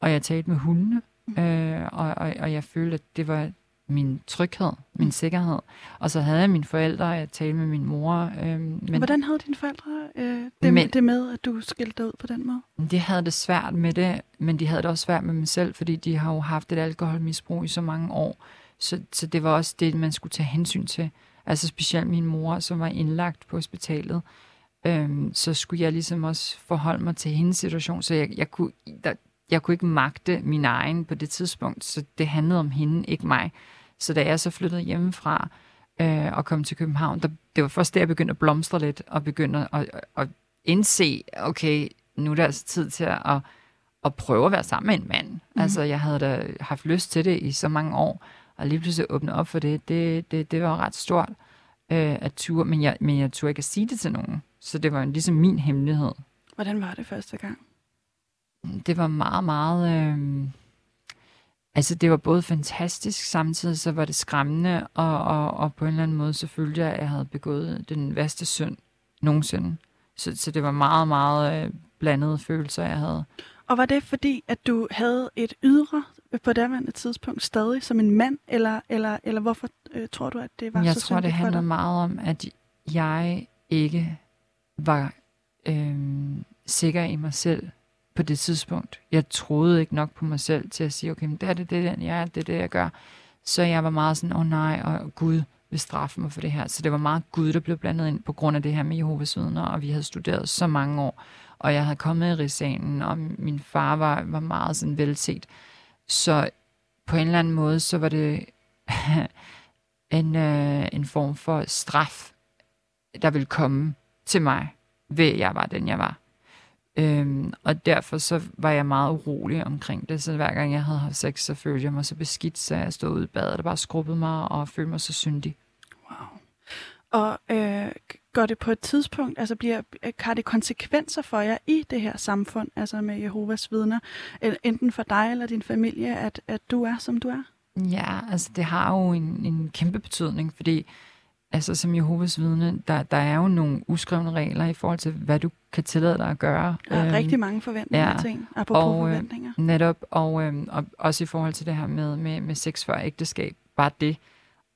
og jeg talte med hundene, mm. øh, og, og, og jeg følte, at det var min tryghed, min mm. sikkerhed. Og så havde jeg mine forældre, og jeg talte med min mor. Øh, men Hvordan havde dine forældre øh, det, men, det med, at du skilte dig ud på den måde? De havde det svært med det, men de havde det også svært med mig selv, fordi de har jo haft et alkoholmisbrug i så mange år. Så, så det var også det, man skulle tage hensyn til. Altså specielt min mor, som var indlagt på hospitalet. Øhm, så skulle jeg ligesom også forholde mig til hendes situation, så jeg, jeg, kunne, der, jeg kunne ikke magte min egen på det tidspunkt, så det handlede om hende, ikke mig. Så da jeg så flyttede hjemmefra øh, og kom til København, der, det var først der, jeg begyndte at blomstre lidt, og begyndte at, at, at indse, okay, nu er det altså tid til at, at prøve at være sammen med en mand. Mm. Altså, jeg havde da haft lyst til det i så mange år, og lige pludselig åbne op for det, det, det, det var ret stort øh, at ture, men jeg, men jeg turde ikke at sige det til nogen. Så det var ligesom min hemmelighed. Hvordan var det første gang? Det var meget, meget... Øh, altså, det var både fantastisk, samtidig så var det skræmmende, og, og, og på en eller anden måde så følte jeg, at jeg havde begået den værste synd nogensinde. Så, så det var meget, meget øh, blandede følelser, jeg havde. Og var det fordi, at du havde et ydre på daværende tidspunkt stadig som en mand, eller, eller, eller hvorfor øh, tror du, at det var jeg så Jeg tror, det handler meget om, at jeg ikke var øh, sikker i mig selv på det tidspunkt. Jeg troede ikke nok på mig selv til at sige, okay, men det er det, det er den, jeg er, det er det, jeg gør. Så jeg var meget sådan, åh oh, nej, og Gud vil straffe mig for det her. Så det var meget Gud, der blev blandet ind på grund af det her med Jehovas vidner, og vi havde studeret så mange år, og jeg havde kommet i risanen, og min far var, var meget sådan velset. Så på en eller anden måde, så var det en, øh, en form for straf, der ville komme til mig, ved at jeg var den, jeg var. Øhm, og derfor så var jeg meget urolig omkring det, så hver gang jeg havde haft sex, så følte jeg mig så beskidt, så jeg stod ude i badet og bare skrubbede mig og følte mig så syndig. Wow. Og øh, går det på et tidspunkt, altså bliver, har det konsekvenser for jer i det her samfund, altså med Jehovas vidner, enten for dig eller din familie, at, at du er, som du er? Ja, altså det har jo en, en kæmpe betydning, fordi altså som Jehovas vidne, der, der er jo nogle uskrevne regler i forhold til, hvad du kan tillade dig at gøre. Der er øhm, rigtig mange forventninger ja, ting, apropos og, øh, forventninger. Netop, og, øh, og også i forhold til det her med, med, med sex før ægteskab, bare det.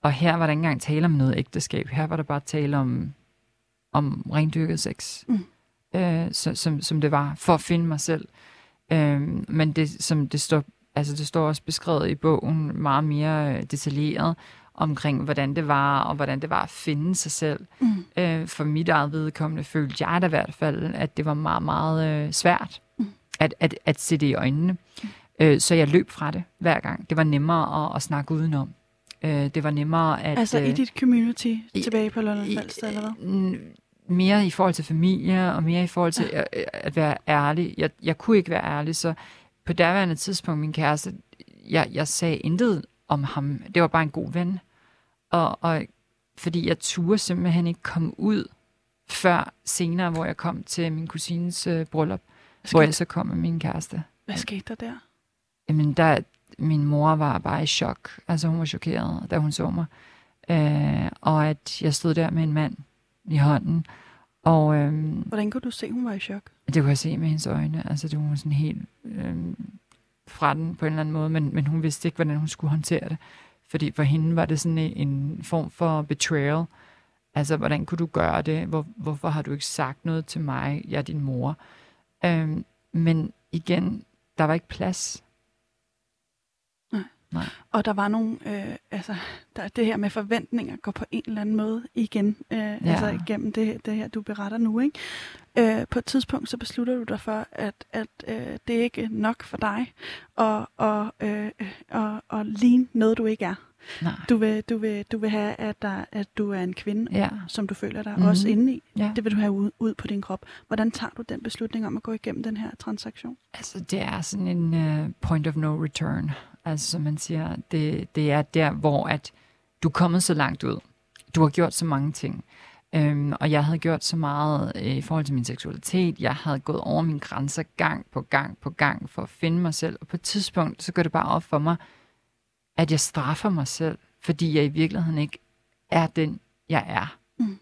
Og her var der ikke engang tale om noget ægteskab, her var der bare tale om, om rendyrket sex, mm. øh, så, som, som det var, for at finde mig selv. Øh, men det, som det står, altså det står også beskrevet i bogen meget mere øh, detaljeret, omkring, hvordan det var, og hvordan det var at finde sig selv. Mm. Øh, for mit eget vedkommende følte jeg da i hvert fald, at det var meget, meget øh, svært mm. at, at, at se det i øjnene. Mm. Øh, så jeg løb fra det hver gang. Det var nemmere at, at snakke udenom. Øh, det var nemmere at... Altså i øh, dit community tilbage på London Falster, eller hvad? Mere i forhold til familie, og mere i forhold til ja. at, at være ærlig. Jeg, jeg kunne ikke være ærlig, så på derværende tidspunkt, min kæreste, jeg, jeg sagde intet om ham. Det var bare en god ven. Og, og fordi jeg turde simpelthen ikke komme ud før senere, hvor jeg kom til min kusines øh, bryllup, hvor jeg så kom med min kæreste. Hvad skete der der? Jamen, der, min mor var bare i chok. Altså, hun var chokeret, da hun så mig. Øh, og at jeg stod der med en mand i hånden. Og, øh, Hvordan kunne du se, hun var i chok? Det kunne jeg se med hendes øjne. Altså, det var sådan helt øh, fra den på en eller anden måde, men, men hun vidste ikke, hvordan hun skulle håndtere det. Fordi for hende var det sådan en form for betrayal. Altså, hvordan kunne du gøre det? Hvor, hvorfor har du ikke sagt noget til mig? Jeg er din mor. Øhm, men igen, der var ikke plads. Nej. Og der var nogle, øh, altså, der, det her med forventninger går på en eller anden måde igen, øh, ja. altså igennem det, det her, du beretter nu, ikke? Øh, på et tidspunkt, så beslutter du dig for, at, at øh, det er ikke nok for dig at, og, øh, og, og ligne noget, du ikke er. Nej. Du vil, du vil, du vil have, at, der, at du er en kvinde, Ja. som du føler dig Mhm. mm-hmm. også inde i. Ja. Det vil du have ud, ud på din krop. Hvordan tager du den beslutning om at gå igennem den her transaktion? Altså, det er sådan en uh, point of no return. Altså, som man siger, det, det er der, hvor at du er kommet så langt ud. Du har gjort så mange ting. Øhm, og jeg havde gjort så meget øh, i forhold til min seksualitet. Jeg havde gået over mine grænser gang på gang på gang for at finde mig selv. Og på et tidspunkt, så går det bare op for mig, at jeg straffer mig selv, fordi jeg i virkeligheden ikke er den, jeg er. Mm.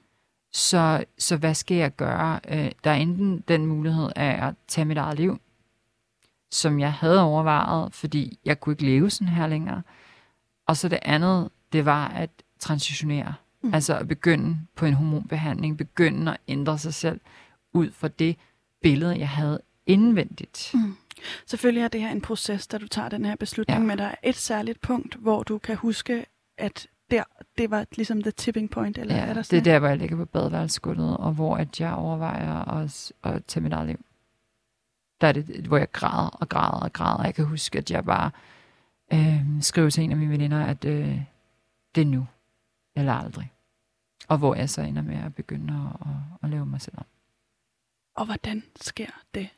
Så, så hvad skal jeg gøre? Øh, der er enten den mulighed af at tage mit eget liv, som jeg havde overvejet, fordi jeg kunne ikke leve sådan her længere. Og så det andet, det var at transitionere. Mm. Altså at begynde på en hormonbehandling, begynde at ændre sig selv ud fra det billede, jeg havde indvendigt. Mm. Selvfølgelig er det her en proces, da du tager den her beslutning, Ja. men der er et særligt punkt, hvor du kan huske, at der, det var ligesom the tipping point, eller Ja, er der det sådan er der, hvor jeg ligger på badeværelsesgulvet, og hvor at jeg overvejer at, at tage mit eget liv. Der er det, hvor jeg græder og græder og græder. Jeg kan huske, at jeg bare øh, skriver til en af mine veninder, at øh, det er nu, eller aldrig. Og hvor jeg så ender med at begynde at, at, at lave mig selv om. Og hvordan sker det?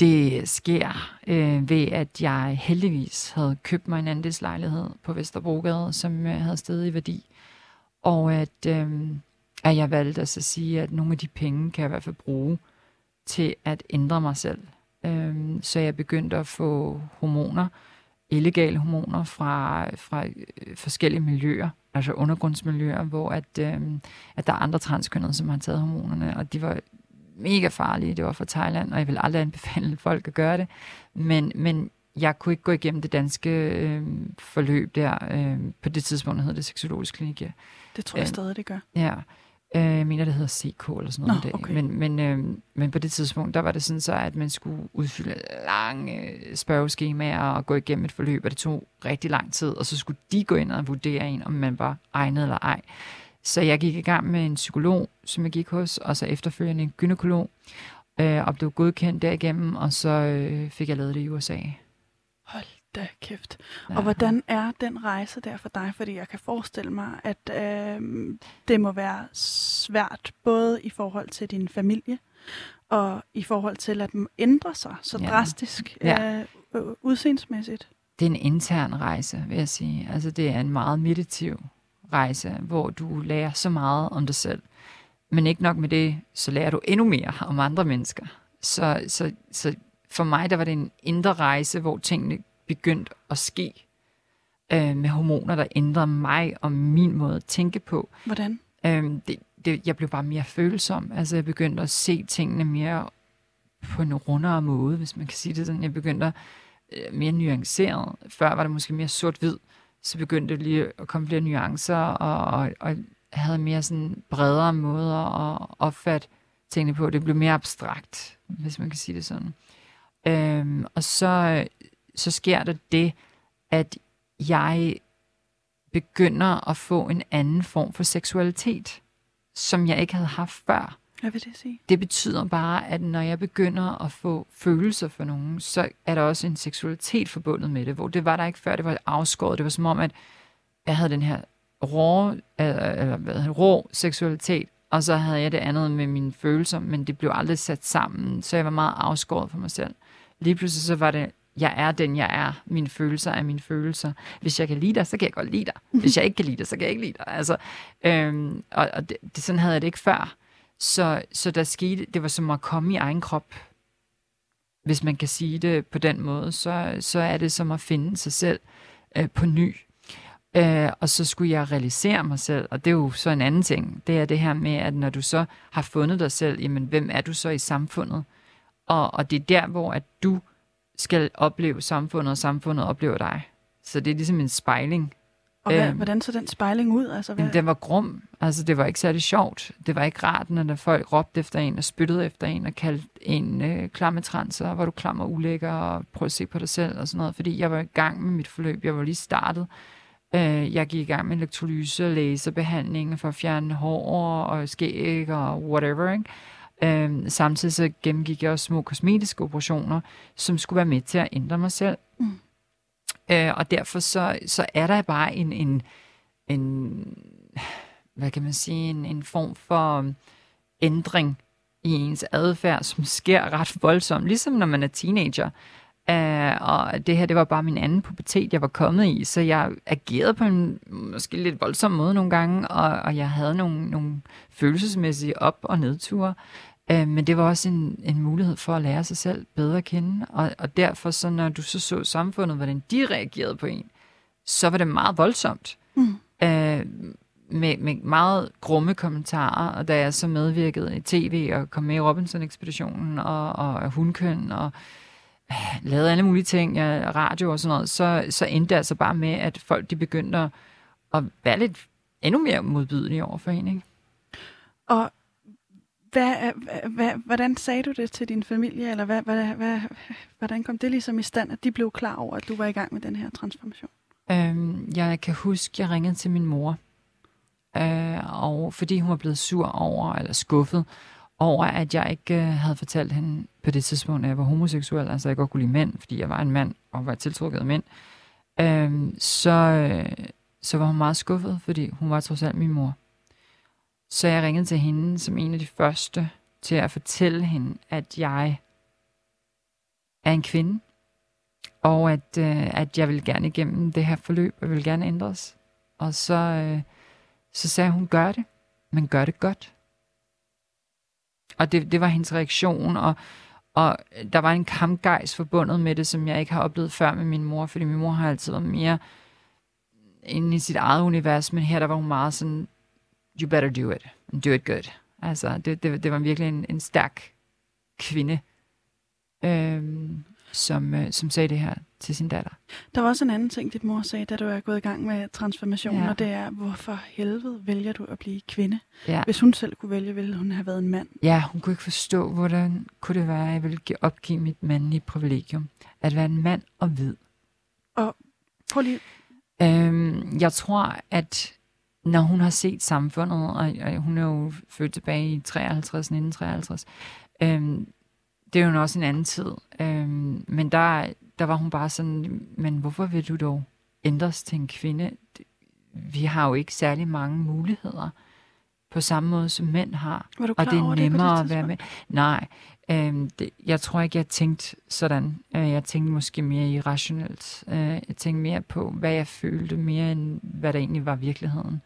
Det sker øh, ved, at jeg heldigvis havde købt mig en andelslejlighed på Vesterbrogade, som øh, havde stedet i værdi. Og at, øh, at jeg valgte at så sige, at nogle af de penge kan jeg i hvert fald bruge til at ændre mig selv. Øh, så jeg begyndte at få hormoner, illegale hormoner fra, fra øh, forskellige miljøer, altså undergrundsmiljøer, hvor at, øh, at der er andre transkønnede, som har taget hormonerne, og de var mega farlige. Det var fra Thailand, og jeg vil aldrig anbefale folk at gøre det. Men, men jeg kunne ikke gå igennem det danske øh, forløb der. Øh, på det tidspunkt hed det seksologisk klinik. Ja. Det tror jeg Øh, stadig, det gør. ja. Øh, jeg mener, det hedder CK eller sådan noget. Nå, okay. Men, men, øh, men på det tidspunkt, der var det sådan så, at man skulle udfylde lange øh, spørgeskemaer og gå igennem et forløb, og det tog rigtig lang tid. Og så skulle de gå ind og vurdere en, om man var egnet eller ej. Så jeg gik i gang med en psykolog, som jeg gik hos, og så efterfølgende en gynekolog, øh, og blev godkendt derigennem, og så øh, fik jeg lavet det i USA. Hold da kæft. Ja. Og hvordan er den rejse der for dig? Fordi jeg kan forestille mig, at øh, det må være svært, både i forhold til din familie, og i forhold til at ændre sig så Ja. drastisk Ja. øh, øh, udseendsmæssigt. Det er en intern rejse, vil jeg sige. Altså, det er en meget meditativ rejse, hvor du lærer så meget om dig selv. Men ikke nok med det, så lærer du endnu mere om andre mennesker. Så, så, så for mig, der var det en indre rejse, hvor tingene begyndte at ske øh, med hormoner, der ændrede mig og min måde at tænke på. Hvordan? Øhm, det, det, jeg blev bare mere følsom. Altså, jeg begyndte at se tingene mere på en rundere måde, hvis man kan sige det sådan. Jeg begyndte at øh, mere nuanceret. Før var det måske mere sort-hvid. Så begyndte det lige at komme flere nuancer, og, og, og havde mere sådan bredere måder at opfatte tingene på. Det blev mere abstrakt, hvis man kan sige det sådan. Øhm, og så, så sker der det, at jeg begynder at få en anden form for seksualitet, som jeg ikke havde haft før. Hvad vil det sige? Det betyder bare, at når jeg begynder at få følelser for nogen, så er der også en seksualitet forbundet med det, hvor det var der ikke før, det var afskåret. Det var som om, at jeg havde den her rå, eller, hvad rå seksualitet, og så havde jeg det andet med mine følelser, men det blev aldrig sat sammen, så jeg var meget afskåret for mig selv. Lige pludselig så var det, jeg er den, jeg er. Mine følelser er mine følelser. Hvis jeg kan lide dig, så kan jeg godt lide dig. Hvis jeg ikke kan lide dig, så kan jeg ikke lide dig. Altså, øhm, og og det, det, sådan havde jeg det ikke før. Så, så der skete, det var som at komme i egen krop. Hvis man kan sige det på den måde, så, så er det som at finde sig selv øh, på ny. Øh, og så skulle jeg realisere mig selv, og det er jo så en anden ting. Det er det her med, at når du så har fundet dig selv, jamen hvem er du så i samfundet? Og, og det er der, hvor at du skal opleve samfundet, og samfundet oplever dig. Så det er ligesom en spejling. Og hvad, Øhm. hvordan så den spejling ud? Altså, hvad, den var grum. Altså, det var ikke særlig sjovt. Det var ikke rart, når der folk råbte efter en og spyttede efter en og kaldte en øh, klammetrans, og var du klam og ulækker, og prøv at se på dig selv og sådan noget. Fordi jeg var i gang med mit forløb. Jeg var lige startet. Øh, jeg gik i gang med elektrolyse laserbehandling for at fjerne hår og skæg og whatever, ikke? Øh, samtidig så gennemgik jeg også små kosmetiske operationer, som skulle være med til at ændre mig selv. Mm. Øh, og derfor så, så er der bare en, en, en hvad kan man sige, en, en form for um, ændring i ens adfærd, som sker ret voldsomt, ligesom når man er teenager. Uh, og det her, det var bare min anden pubertet, jeg var kommet i, så jeg agerede på en måske lidt voldsom måde nogle gange, og, og jeg havde nogle, nogle følelsesmæssige op- og nedture. Uh, men det var også en, en mulighed for at lære sig selv bedre at kende, og, og derfor så, når du så så samfundet, hvordan de reagerede på en, så var det meget voldsomt. Mm. Øh, med, med meget grumme kommentarer, og da jeg så medvirkede i tv og kom med i Robinson-ekspeditionen og, og hundkøn og øh, lavede alle mulige ting, ja, radio og sådan noget, så, så endte det altså bare med, at folk de begyndte at, at være lidt endnu mere modbydelige over for en. Ikke? Og hvad, øh, hvad, hvad, hvordan sagde du det til din familie, eller hvad, hvad, hvad, hvordan kom det ligesom i stand, at de blev klar over, at du var i gang med den her transformation? Øhm, jeg kan huske, jeg ringede til min mor, øh, og fordi hun var blevet sur over, eller skuffet, over, at jeg ikke øh, havde fortalt hende på det tidspunkt, at jeg var homoseksuel, altså jeg godt kunne lide mænd, fordi jeg var en mand og var tiltrukket af mænd, øh, så, øh, så var hun meget skuffet, fordi hun var trods alt min mor. Så jeg ringede til hende som en af de første til at fortælle hende, at jeg er en kvinde, og at, øh, at jeg vil gerne igennem det her forløb, og vil gerne ændres. Og så, øh, så sagde hun, gør det, men gør det godt. Og det, det var hendes reaktion, og, og der var en kampgejs forbundet med det, som jeg ikke har oplevet før med min mor, fordi min mor har altid været mere inde i sit eget univers, men her der var hun meget sådan, you better do it, and do it good. Altså, det, det, det var virkelig en, en stærk kvinde, øhm, som, øh, som sagde det her til sin datter. Der var også en anden ting, dit mor sagde, da du er gået i gang med transformationen, Ja. og det er, hvorfor helvede vælger du at blive kvinde? Ja. Hvis hun selv kunne vælge, ville hun have været en mand. Ja, hun kunne ikke forstå, hvordan kunne det være, at jeg ville gi- opgive mit mandlige privilegium. At være en mand og hvid. Prøv lige, Øhm, jeg tror, at når hun har set samfundet, og, og hun er jo født tilbage i 53, 1953, øhm, det er jo også en anden tid. Øhm, men der, der var hun bare sådan, men hvorfor vil du dog ændres til en kvinde? Vi har jo ikke særlig mange muligheder på samme måde, som mænd har. var du Og klar det er over nemmere det at være med. Nej, øhm, det, jeg tror ikke, jeg tænkte sådan. Øh, jeg tænkte måske mere irrationelt. Øh, jeg tænkte mere på, hvad jeg følte, mere end hvad der egentlig var virkeligheden.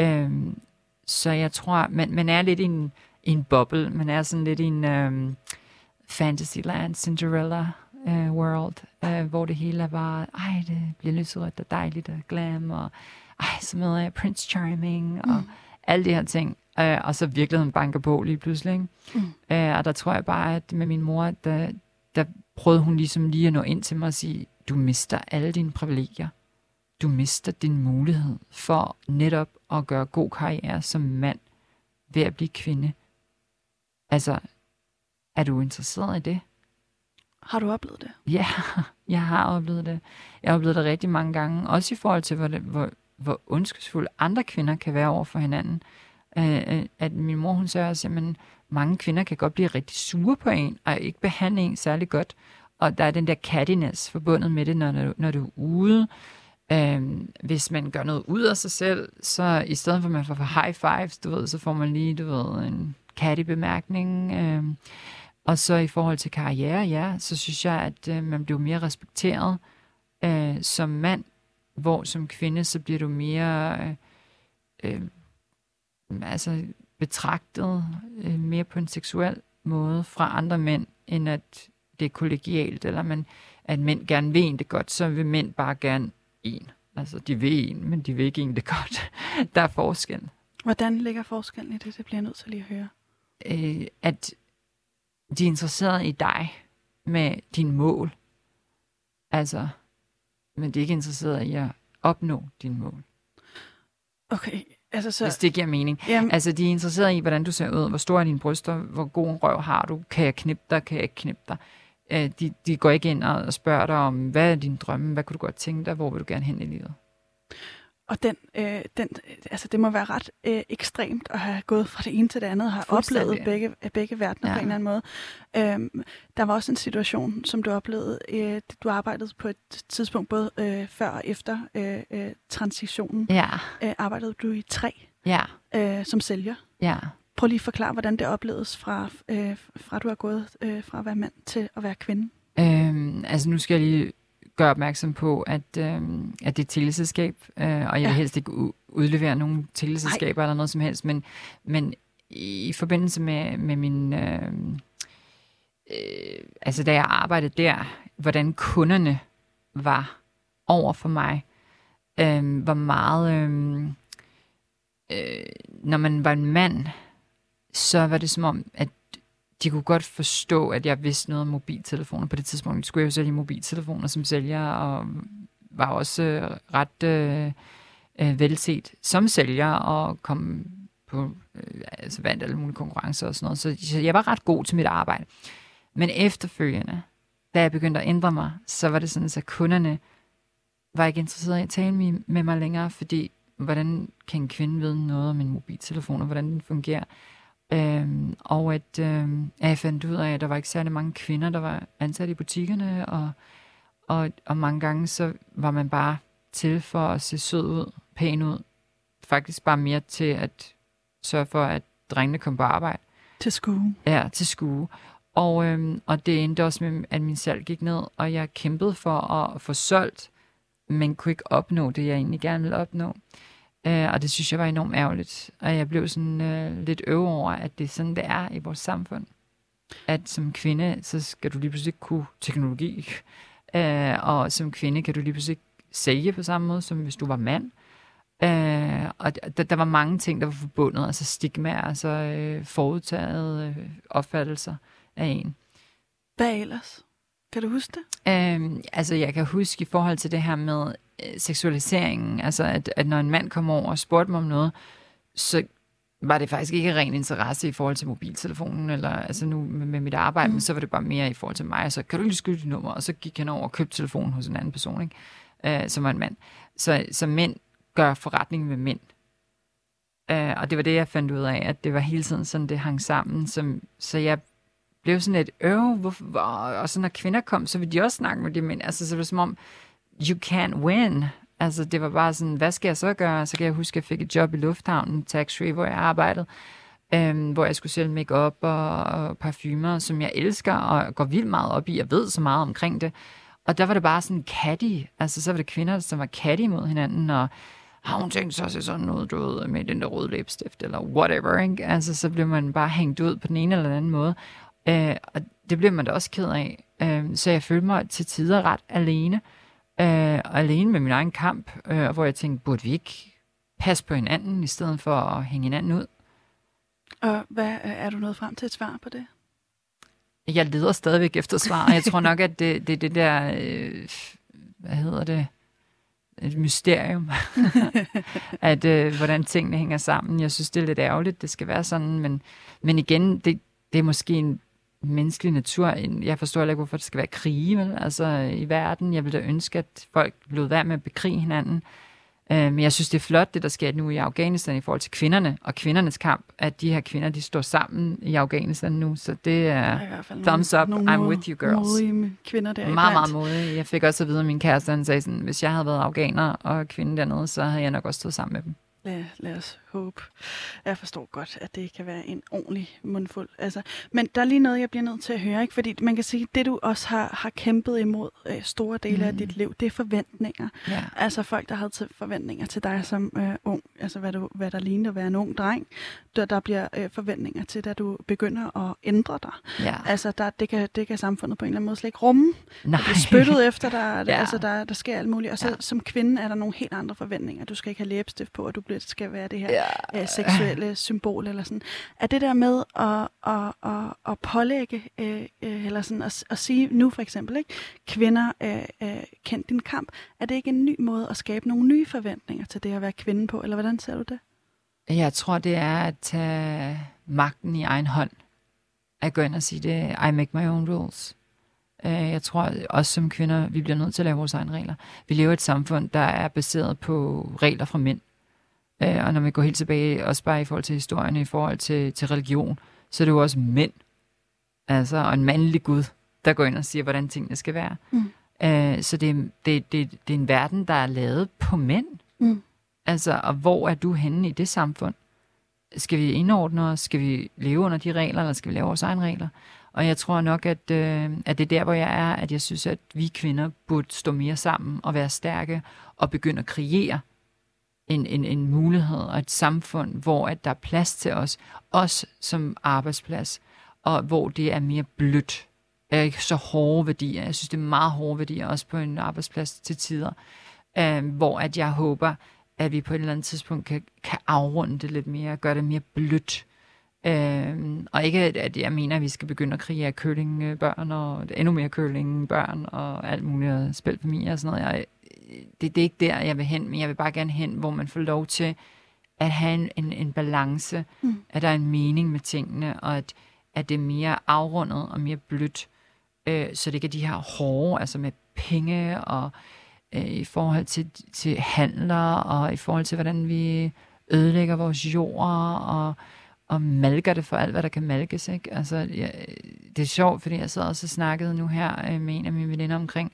Øhm, så jeg tror, man, man er lidt i en, i en boble. Man er sådan lidt i en øhm, Fantasyland, Cinderella øh, world, øh, hvor det hele er bare, ej, det bliver lyserødt og dejligt og glam, og ej, så møder jeg Prince Charming, og Mm. Alle de her ting. Øh, og så virkeligheden banker på lige pludselig. Ikke? Mm. Øh, og der tror jeg bare, at med min mor, der, der prøvede hun ligesom lige at nå ind til mig og sige, du mister alle dine privilegier. Du mister din mulighed for netop at gøre god karriere som mand ved at blive kvinde. Altså, er du interesseret i det? Har du oplevet det? Ja, jeg har oplevet det. Jeg har oplevet det rigtig mange gange. Også i forhold til, hvor, det, hvor, hvor ondskabsfulde andre kvinder kan være over for hinanden. Øh, øh at min mor, hun sagde også, at mange kvinder kan godt blive rigtig sure på en, og ikke behandle en særlig godt. Og der er den der cattiness forbundet med det, når, når, du, når du er ude. Øhm, hvis man gør noget ud af sig selv, så i stedet for at man får high fives, du ved, så får man lige, du ved, en catty bemærkning. Øhm, og så i forhold til karriere, ja, så synes jeg, at øh, man bliver mere respekteret øh, som mand, hvor som kvinde, så bliver du mere øh, øh, altså betragtet øh, mere på en seksuel måde fra andre mænd, end at det er kollegialt, eller man, at mænd gerne vil en det godt, så vil mænd bare gerne en. Altså, de vil en, men de vil ikke en det godt. Der er forskel. Hvordan ligger forskellen i det? Det bliver jeg nødt til lige at høre. øh, at de er interesseret i dig med dine mål. Altså, men de er ikke interesseret i at opnå dine mål. Okay, altså så... Hvis det giver mening. Jamen, Altså, de er interesserede i, hvordan du ser ud, hvor store er dine bryster, hvor god en røv har du, kan jeg knippe dig, kan jeg ikke knippe dig. Øh, de, de går ikke ind og spørger dig om, hvad er din drømme, hvad kunne du godt tænke dig, hvor vil du gerne hen i livet? Og den, øh, den, altså det må være ret øh, ekstremt at have gået fra det ene til det andet, og have oplevet begge, begge verdener ja. Ja. på en eller anden måde. Øhm, der var også en situation, som du oplevede. Øh, du arbejdede på et tidspunkt både øh, før og efter øh, øh, transitionen. Ja, Øh, arbejdede du i tre ja, øh, som sælger. ja. Prøv lige at forklare, hvordan det opleves fra, øh, fra du er gået øh, fra at være mand til at være kvinde. Øhm, altså, nu skal jeg lige gøre opmærksom på, at, øhm, at det er et teleselskab, øh, og jeg vil Ja. helst ikke udlevere nogen teleselskaber eller noget som helst, men, men i forbindelse med, med min... Øh, øh, altså, da jeg arbejdede der, hvordan kunderne var over for mig, øh, hvor meget... Øh, øh, når man var en mand, så var det som om, at de kunne godt forstå, at jeg vidste noget om mobiltelefoner. På det tidspunkt skulle jeg jo sælge mobiltelefoner som sælger, og var også øh, ret øh, øh, velset som sælger, og kom på, øh, altså vandt alle mulige konkurrencer og sådan noget. Så, så jeg var ret god til mit arbejde. Men efterfølgende, da jeg begyndte at ændre mig, så var det sådan, at kunderne var ikke interesserede i at tale med- med mig længere, fordi hvordan kan en kvinde vide noget om en mobiltelefon, og hvordan den fungerer? Øhm, og at, øhm, at jeg fandt ud af, at der var ikke særlig mange kvinder, der var ansat i butikkerne, og, og, og mange gange så var man bare til for at se sød ud, pæn ud. Faktisk bare mere til at sørge for, at drengene kom på arbejde. Til skue. Ja, til skue. Og, øhm, og det endte også med, at min salg gik ned, og jeg kæmpede for at få solgt, men kunne ikke opnå det, jeg egentlig gerne ville opnå. Øh, og det synes jeg var enormt ærgerligt. Og jeg blev sådan øh, lidt øve over, at det er sådan, det er i vores samfund. At som kvinde, så skal du lige pludselig ikke kunne teknologi. Øh, og som kvinde kan du lige pludselig ikke sælge på samme måde, som hvis du var mand. Øh, og der, der var mange ting, der var forbundet, altså stigmaer, altså øh, forudtaget øh, opfattelser af en. Hvad ellers? Kan du huske det? Øhm, altså, jeg kan huske i forhold til det her med seksualiseringen, altså at, at når en mand kom over og spurgte mig om noget, så var det faktisk ikke ren interesse i forhold til mobiltelefonen, eller altså nu med, med mit arbejde, mm. men så var det bare mere i forhold til mig, så kan du lige skrive dit nummer, og så gik han over og købte telefonen hos en anden person, ikke? Øh, som var en mand. Så, så mænd gør forretning med mænd. Øh, og det var det, jeg fandt ud af, at det var hele tiden sådan, det hang sammen, som, så jeg blev sådan lidt, øh, hvorfor, hvor, og så når kvinder kom, så ville de også snakke med de mænd. Altså, så var det som om, you can't win. Altså, det var bare sådan, hvad skal jeg så gøre? Så kan jeg huske, at jeg fik et job i lufthavnen, tax-free, hvor jeg arbejdede, øhm, hvor jeg skulle sælge makeup og, og parfumer, som jeg elsker og går vildt meget op i. Jeg ved så meget omkring det. Og der var det bare sådan catty. Altså, så var det kvinder, som var catty mod hinanden, og har hun tænkt sig at se sådan noget, du ved, med den der røde læbestift, eller whatever, ikke? Altså, så blev man bare hængt ud på den ene eller den anden måde. Øh, og det blev man da også ked af. Øh, så jeg følte mig til tider ret alene. Øh, og alene med min egen kamp, øh, hvor jeg tænkte, burde vi ikke passe på hinanden, i stedet for at hænge hinanden ud? Og hvad, er du nået frem til et svar på det? Jeg leder stadigvæk efter svar, jeg tror nok, at det, det, det der, øh, hvad hedder det, et mysterium, at øh, hvordan tingene hænger sammen. Jeg synes, det er lidt ærgerligt, det skal være sådan, men, men igen, det, det er måske en menneskelig natur. Jeg forstår heller ikke, hvorfor det skal være krige vel? Altså, i verden. Jeg vil da ønske, at folk blev værd med at bekrige hinanden. Øh, men jeg synes, det er flot, det der sker nu i Afghanistan i forhold til kvinderne og kvindernes kamp, at de her kvinder, de står sammen i Afghanistan nu. Så det er... Fald Thumbs up, nogle I'm with you, girls. modige kvinder der Meget, meget iblandt. modig. Jeg fik også at vide, at min kæreste han sagde sådan, hvis jeg havde været afghaner og kvinde dernede, så havde jeg nok også stået sammen med dem. Lad, lad os håbe. Jeg forstår godt, at det kan være en ordentlig mundfuld. Altså, men der er lige noget, jeg bliver nødt til at høre. Ikke? Fordi man kan sige, at det du også har, har kæmpet imod øh, store dele mm. af dit liv, det er forventninger. Ja. Altså folk, der havde til forventninger til dig som øh, ung, altså hvad, du, hvad der lignede at være en ung dreng. Der, der bliver øh, forventninger til, da du begynder at ændre dig. ja. Altså der, det, kan, det kan samfundet på en eller anden måde slet ikke rumme. Nej. Du bliver spyttet efter dig, Ja. altså der, der sker alt muligt. Og så Ja. som kvinde er der nogle helt andre forventninger. Du skal ikke have læbestift på, og du bliver det skal være det her ja. Øh, øh, seksuelle symbol, eller sådan. Er det der med at, at, at, at pålægge, øh, øh eller sådan at, at sige nu for eksempel, ikke, kvinder, øh, øh, kend din kamp, er det ikke en ny måde at skabe nogle nye forventninger til det at være kvinde på, eller hvordan ser du det? Jeg tror, det er at tage magten i egen hånd. At gå ind og sige det, I make my own rules. Øh, jeg tror også som kvinder, vi bliver nødt til at lave vores egne regler. Vi lever i et samfund, der er baseret på regler fra mænd. Øh, og når vi går helt tilbage, også bare i forhold til historien, i forhold til, til religion, så er det jo også mænd. Altså, og en mandlig Gud, der går ind og siger, hvordan tingene skal være. Mm. Øh, så det, det, det, det er en verden, der er lavet på mænd. Mm. Altså, og hvor er du henne i det samfund? Skal vi indordne os? Skal vi leve under de regler, eller skal vi lave vores egne regler? Og jeg tror nok, at, øh, at det er der, hvor jeg er, at jeg synes, at vi kvinder burde stå mere sammen og være stærke og begynde at kreere en, en, en mulighed og et samfund, hvor at der er plads til os, os som arbejdsplads, og hvor det er mere blødt. Er ikke så hårde værdier. Jeg synes, det er meget hårde værdier, også på en arbejdsplads til tider, øh, hvor at jeg håber, at vi på et eller andet tidspunkt kan, kan afrunde det lidt mere, gøre det mere blødt. Øh, og ikke, at jeg mener, at vi skal begynde at kreere kølingbørn og endnu mere kølingbørn og alt muligt spilfamilier og sådan noget. Jeg, det, det er ikke der, jeg vil hen, men jeg vil bare gerne hen, hvor man får lov til at have en, en, en balance, mm. at der er en mening med tingene, og at, at det er mere afrundet og mere blødt, øh, så det ikke er de her hårde, altså med penge og øh, i forhold til, til handler, og i forhold til, hvordan vi ødelægger vores jord, og, og malker det for alt, hvad der kan malkes. Ikke? Altså, ja, det er sjovt, fordi jeg sad også og snakkede nu her øh, med en af mine veninder omkring,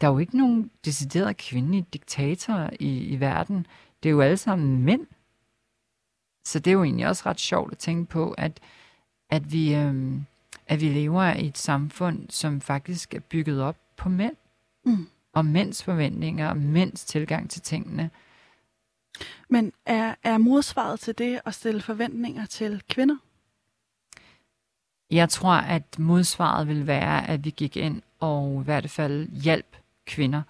der er jo ikke nogen deciderede kvindelige diktatorer i, i verden. Det er jo alle sammen mænd. Så det er jo egentlig også ret sjovt at tænke på, at, at, vi, øhm, at vi lever i et samfund, som faktisk er bygget op på mænd. Mm og mænds forventninger og mænds tilgang til tingene. Men er, er modsvaret til det at stille forventninger til kvinder? Jeg tror, at modsvaret vil være, at vi gik ind og i hvert fald hjælp kvinder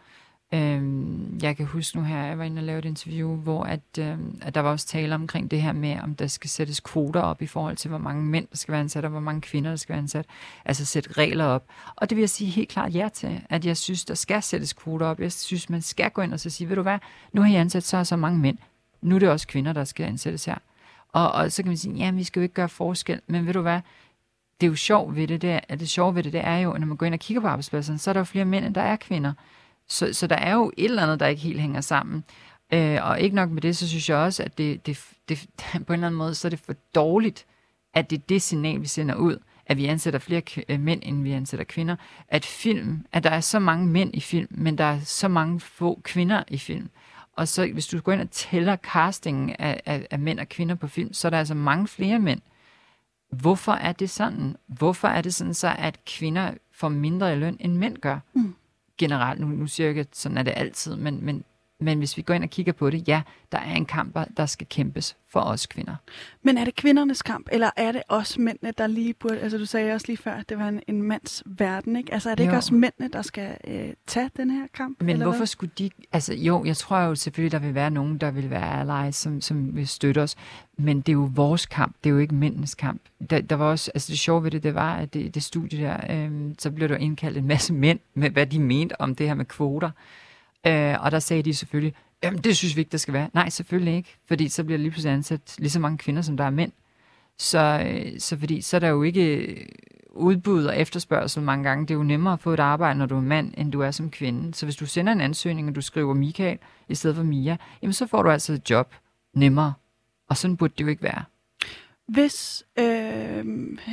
Øhm, jeg kan huske nu her, jeg var inde og lave et interview, hvor at, øhm, at der var også tale omkring det her med, om der skal sættes kvoter op i forhold til, hvor mange mænd der skal være ansat, og hvor mange kvinder der skal være ansat. Altså sætte regler op. Og det vil jeg sige helt klart ja til, at jeg synes, der skal sættes kvoter op. Jeg synes, man skal gå ind og så sige, ved du hvad, nu har I ansat så og så mange mænd. Nu er det også kvinder, der skal ansættes her. Og, og så kan man sige, ja, vi skal jo ikke gøre forskel, men ved du hvad, det er jo sjovt ved det, det, at det sjove ved det, det er jo, når man går ind og kigger på arbejdspladsen, så er der jo flere mænd, end der er kvinder. Så, så der er jo et eller andet, der ikke helt hænger sammen. Øh, og ikke nok med det, så synes jeg også, at det, det, det, på en eller anden måde, så er det for dårligt, at det er det signal, vi sender ud, at vi ansætter flere kv- øh, mænd, end vi ansætter kvinder. At film, at der er så mange mænd i film, men der er så mange få kvinder i film. Og så hvis du går ind og tæller castingen af, af, af mænd og kvinder på film, så er der altså mange flere mænd. Hvorfor er det sådan? Hvorfor er det sådan så, at kvinder får mindre i løn, end mænd gør? Mm generelt, nu, nu siger jeg ikke, at sådan er det altid, men, men, men hvis vi går ind og kigger på det, ja, der er en kamp, der skal kæmpes for os kvinder. Men er det kvindernes kamp, eller er det også mændene, der lige burde, altså du sagde også lige før, at det var en, en mands verden, ikke? Altså er det jo. ikke også mændene, der skal øh, tage den her kamp? Men hvorfor hvad? skulle de, altså jo, jeg tror jo selvfølgelig, der vil være nogen, der vil være allies, som, som vil støtte os, men det er jo vores kamp, det er jo ikke mændenes kamp. Der, der var også, altså det sjove ved det, det var, at det, det studie der, øh, så blev der indkaldt en masse mænd med, hvad de mente om det her med kvoter. Øh, og der sagde de selvfølgelig, Jamen, det synes vi ikke, der skal være. Nej, selvfølgelig ikke. Fordi så bliver der lige pludselig ansat lige så mange kvinder, som der er mænd. Så, øh, så, fordi, så er der jo ikke udbud og efterspørgsel mange gange. Det er jo nemmere at få et arbejde, når du er mand, end du er som kvinde. Så hvis du sender en ansøgning, og du skriver Michael i stedet for Mia, jamen så får du altså et job nemmere. Og sådan burde det jo ikke være. Hvis, øh,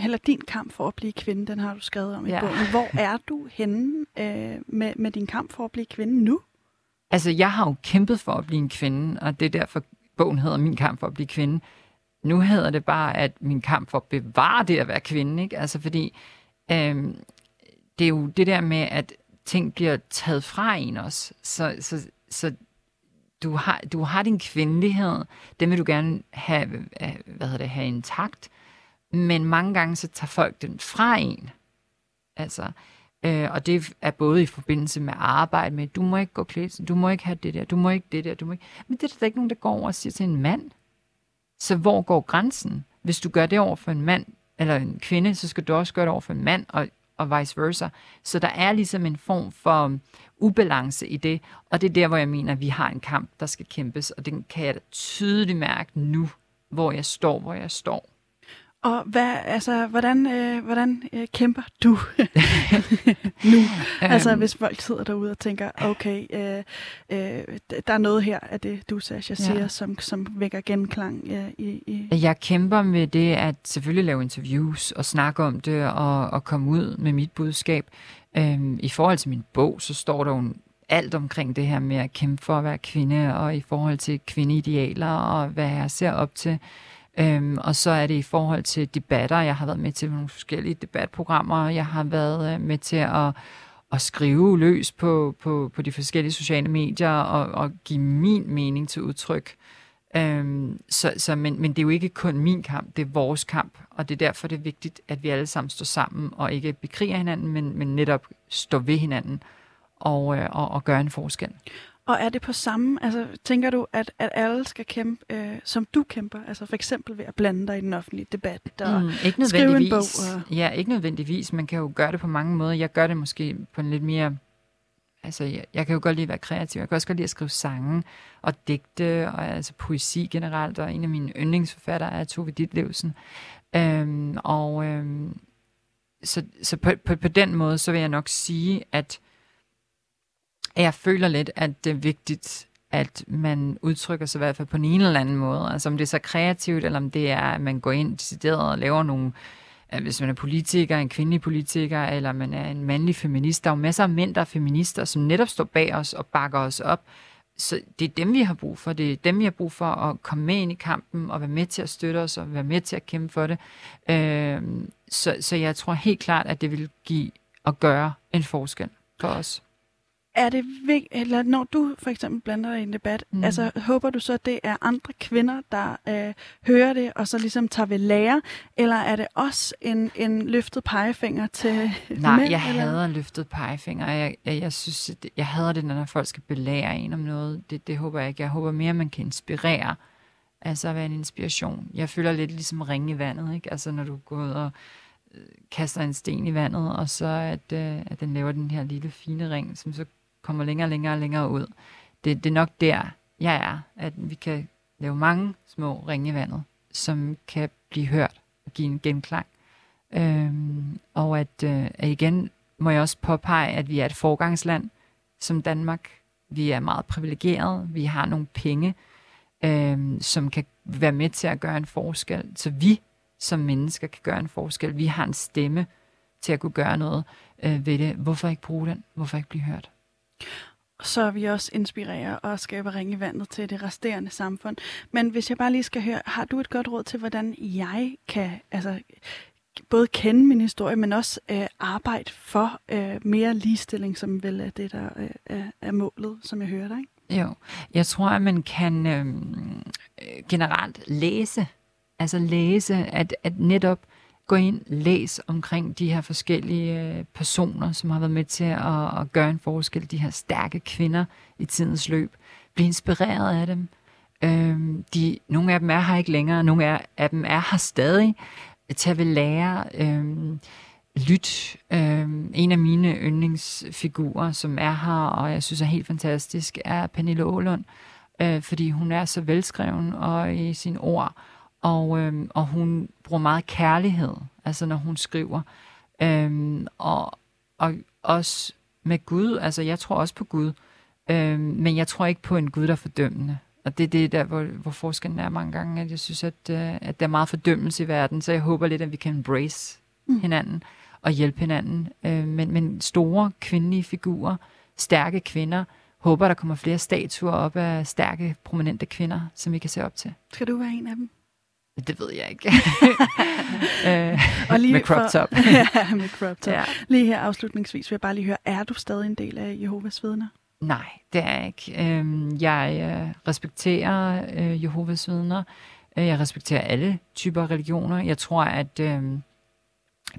eller din kamp for at blive kvinde, den har du skrevet om i ja. bogen. Hvor er du henne øh, med, med din kamp for at blive kvinde nu? Altså, jeg har jo kæmpet for at blive en kvinde, og det er derfor, bogen hedder Min kamp for at blive kvinde. Nu hedder det bare, at min kamp for at bevare det at være kvinde, ikke? Altså, fordi øhm, det er jo det der med, at ting bliver taget fra en også. Så, så, så du, har, du har din kvindelighed, den vil du gerne have, øh, hvad hedder det, have intakt, men mange gange så tager folk den fra en. Altså, Øh, og det er både i forbindelse med arbejde med, du må ikke gå klædt, du må ikke have det der, du må ikke det der, du må ikke... Men det er der ikke nogen, der går over og siger til en mand. Så hvor går grænsen? Hvis du gør det over for en mand, eller en kvinde, så skal du også gøre det over for en mand, og, og vice versa. Så der er ligesom en form for um, ubalance i det, og det er der, hvor jeg mener, at vi har en kamp, der skal kæmpes, og den kan jeg da tydeligt mærke nu, hvor jeg står, hvor jeg står. Og hvad, altså, hvordan, øh, hvordan øh, kæmper du nu? altså, hvis folk sidder derude og tænker, okay, øh, øh, der er noget her af det, du, Sasha, siger, ja. som, som vækker genklang øh, i, i... Jeg kæmper med det at selvfølgelig lave interviews og snakke om det og, og komme ud med mit budskab. Øhm, I forhold til min bog, så står der jo alt omkring det her med at kæmpe for at være kvinde, og i forhold til kvindeidealer og hvad jeg ser op til. Øhm, og så er det i forhold til debatter. Jeg har været med til nogle forskellige debatprogrammer. Jeg har været øh, med til at, at skrive løs på, på, på de forskellige sociale medier og, og give min mening til udtryk. Øhm, så, så, men, men det er jo ikke kun min kamp, det er vores kamp. Og det er derfor, det er vigtigt, at vi alle sammen står sammen og ikke bekriger hinanden, men, men netop står ved hinanden og, øh, og, og gør en forskel. Og er det på samme, altså tænker du, at, at alle skal kæmpe, øh, som du kæmper? Altså for eksempel ved at blande dig i den offentlige debat og mm, ikke skrive en bog? Og... Ja, ikke nødvendigvis. Man kan jo gøre det på mange måder. Jeg gør det måske på en lidt mere... Altså, jeg, jeg kan jo godt lide at være kreativ. Jeg kan også godt lide at skrive sange og digte, og altså poesi generelt. Og en af mine yndlingsforfattere er Tove Ditlevsen. Øhm, og øhm, så, så på, på, på den måde, så vil jeg nok sige, at jeg føler lidt, at det er vigtigt, at man udtrykker sig i hvert fald på en eller anden måde. Altså om det er så kreativt, eller om det er, at man går ind decideret og laver nogle hvis man er politiker, en kvindelig politiker, eller man er en mandlig feminist. Der er jo masser af mænd, der er feminister, som netop står bag os og bakker os op. Så det er dem, vi har brug for. Det er dem, vi har brug for at komme med ind i kampen og være med til at støtte os og være med til at kæmpe for det. Øh, så, så jeg tror helt klart, at det vil give og gøre en forskel for os er det vigtigt, eller når du for eksempel blander dig i en debat, mm. altså håber du så, at det er andre kvinder, der øh, hører det, og så ligesom tager ved lære, eller er det også en, en løftet pegefinger til Nej, mænd? jeg hader en løftet pegefinger. Jeg, jeg, jeg synes, det, jeg hader det, når folk skal belære en om noget. Det, det håber jeg ikke. Jeg håber mere, at man kan inspirere. Altså at være en inspiration. Jeg føler lidt ligesom ringe i vandet, ikke? Altså når du går ud og øh, kaster en sten i vandet, og så at, øh, at den laver den her lille fine ring, som så kommer længere og længere og længere ud. Det, det er nok der, jeg er, at vi kan lave mange små ringe i vandet, som kan blive hørt og give en genklang. Øhm, og at, øh, at igen må jeg også påpege, at vi er et forgangsland som Danmark. Vi er meget privilegerede. Vi har nogle penge, øhm, som kan være med til at gøre en forskel. Så vi som mennesker kan gøre en forskel. Vi har en stemme til at kunne gøre noget øh, ved det. Hvorfor ikke bruge den? Hvorfor ikke blive hørt? Så vi også inspirerer og skaber ringe i vandet til det resterende samfund. Men hvis jeg bare lige skal høre, har du et godt råd til, hvordan jeg kan altså, både kende min historie, men også øh, arbejde for øh, mere ligestilling, som vel er det, der øh, er, er målet, som jeg hører dig? Ikke? Jo, jeg tror, at man kan øh, generelt læse, altså læse, at, at netop gå ind, læs omkring de her forskellige øh, personer, som har været med til at, at gøre en forskel, de her stærke kvinder i tidens løb. Bliv inspireret af dem. Øhm, de, nogle af dem er her ikke længere, nogle af, af dem er her stadig. Tag ved lære. Øhm, lyt. Øhm, en af mine yndlingsfigurer, som er her, og jeg synes er helt fantastisk, er Pernille Ålund, øh, fordi hun er så velskreven og i sin ord, og, øhm, og hun bruger meget kærlighed, altså når hun skriver. Øhm, og, og også med Gud, altså jeg tror også på Gud, øhm, men jeg tror ikke på en Gud, der er fordømmende. Og det er det der, hvor, hvor forskellen er mange gange, at jeg synes, at, øh, at der er meget fordømmelse i verden, så jeg håber lidt, at vi kan embrace mm. hinanden og hjælpe hinanden. Øh, men, men store kvindelige figurer, stærke kvinder, håber, der kommer flere statuer op af stærke, prominente kvinder, som vi kan se op til. Skal du være en af dem? Det ved jeg ikke. øh, og lige med crop top. ja, med crop top. Ja. Lige her afslutningsvis vil jeg bare lige høre, er du stadig en del af Jehovas vidner? Nej, det er jeg ikke. Øhm, jeg øh, respekterer øh, Jehovas vidner. Øh, jeg respekterer alle typer religioner. Jeg tror, at øh,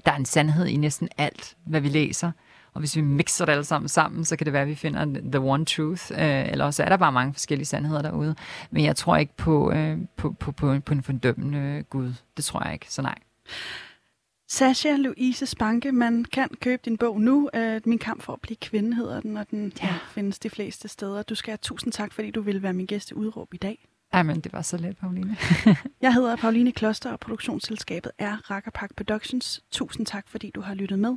der er en sandhed i næsten alt, hvad vi læser. Og hvis vi mixer det alle sammen sammen, så kan det være, at vi finder the one truth. Øh, eller også er der bare mange forskellige sandheder derude. Men jeg tror ikke på, øh, på, på, på, på en fordømmende Gud. Det tror jeg ikke, så nej. Sasha Louise Spanke, man kan købe din bog nu. Uh, Min kamp for at blive kvinde hedder den, og den ja. Ja, findes de fleste steder. Du skal have tusind tak, fordi du ville være min gæst i Udråb i dag. Jamen, det var så let, Pauline. Jeg hedder Pauline Kloster, og produktionsselskabet er Rakkerpak Productions. Tusind tak, fordi du har lyttet med.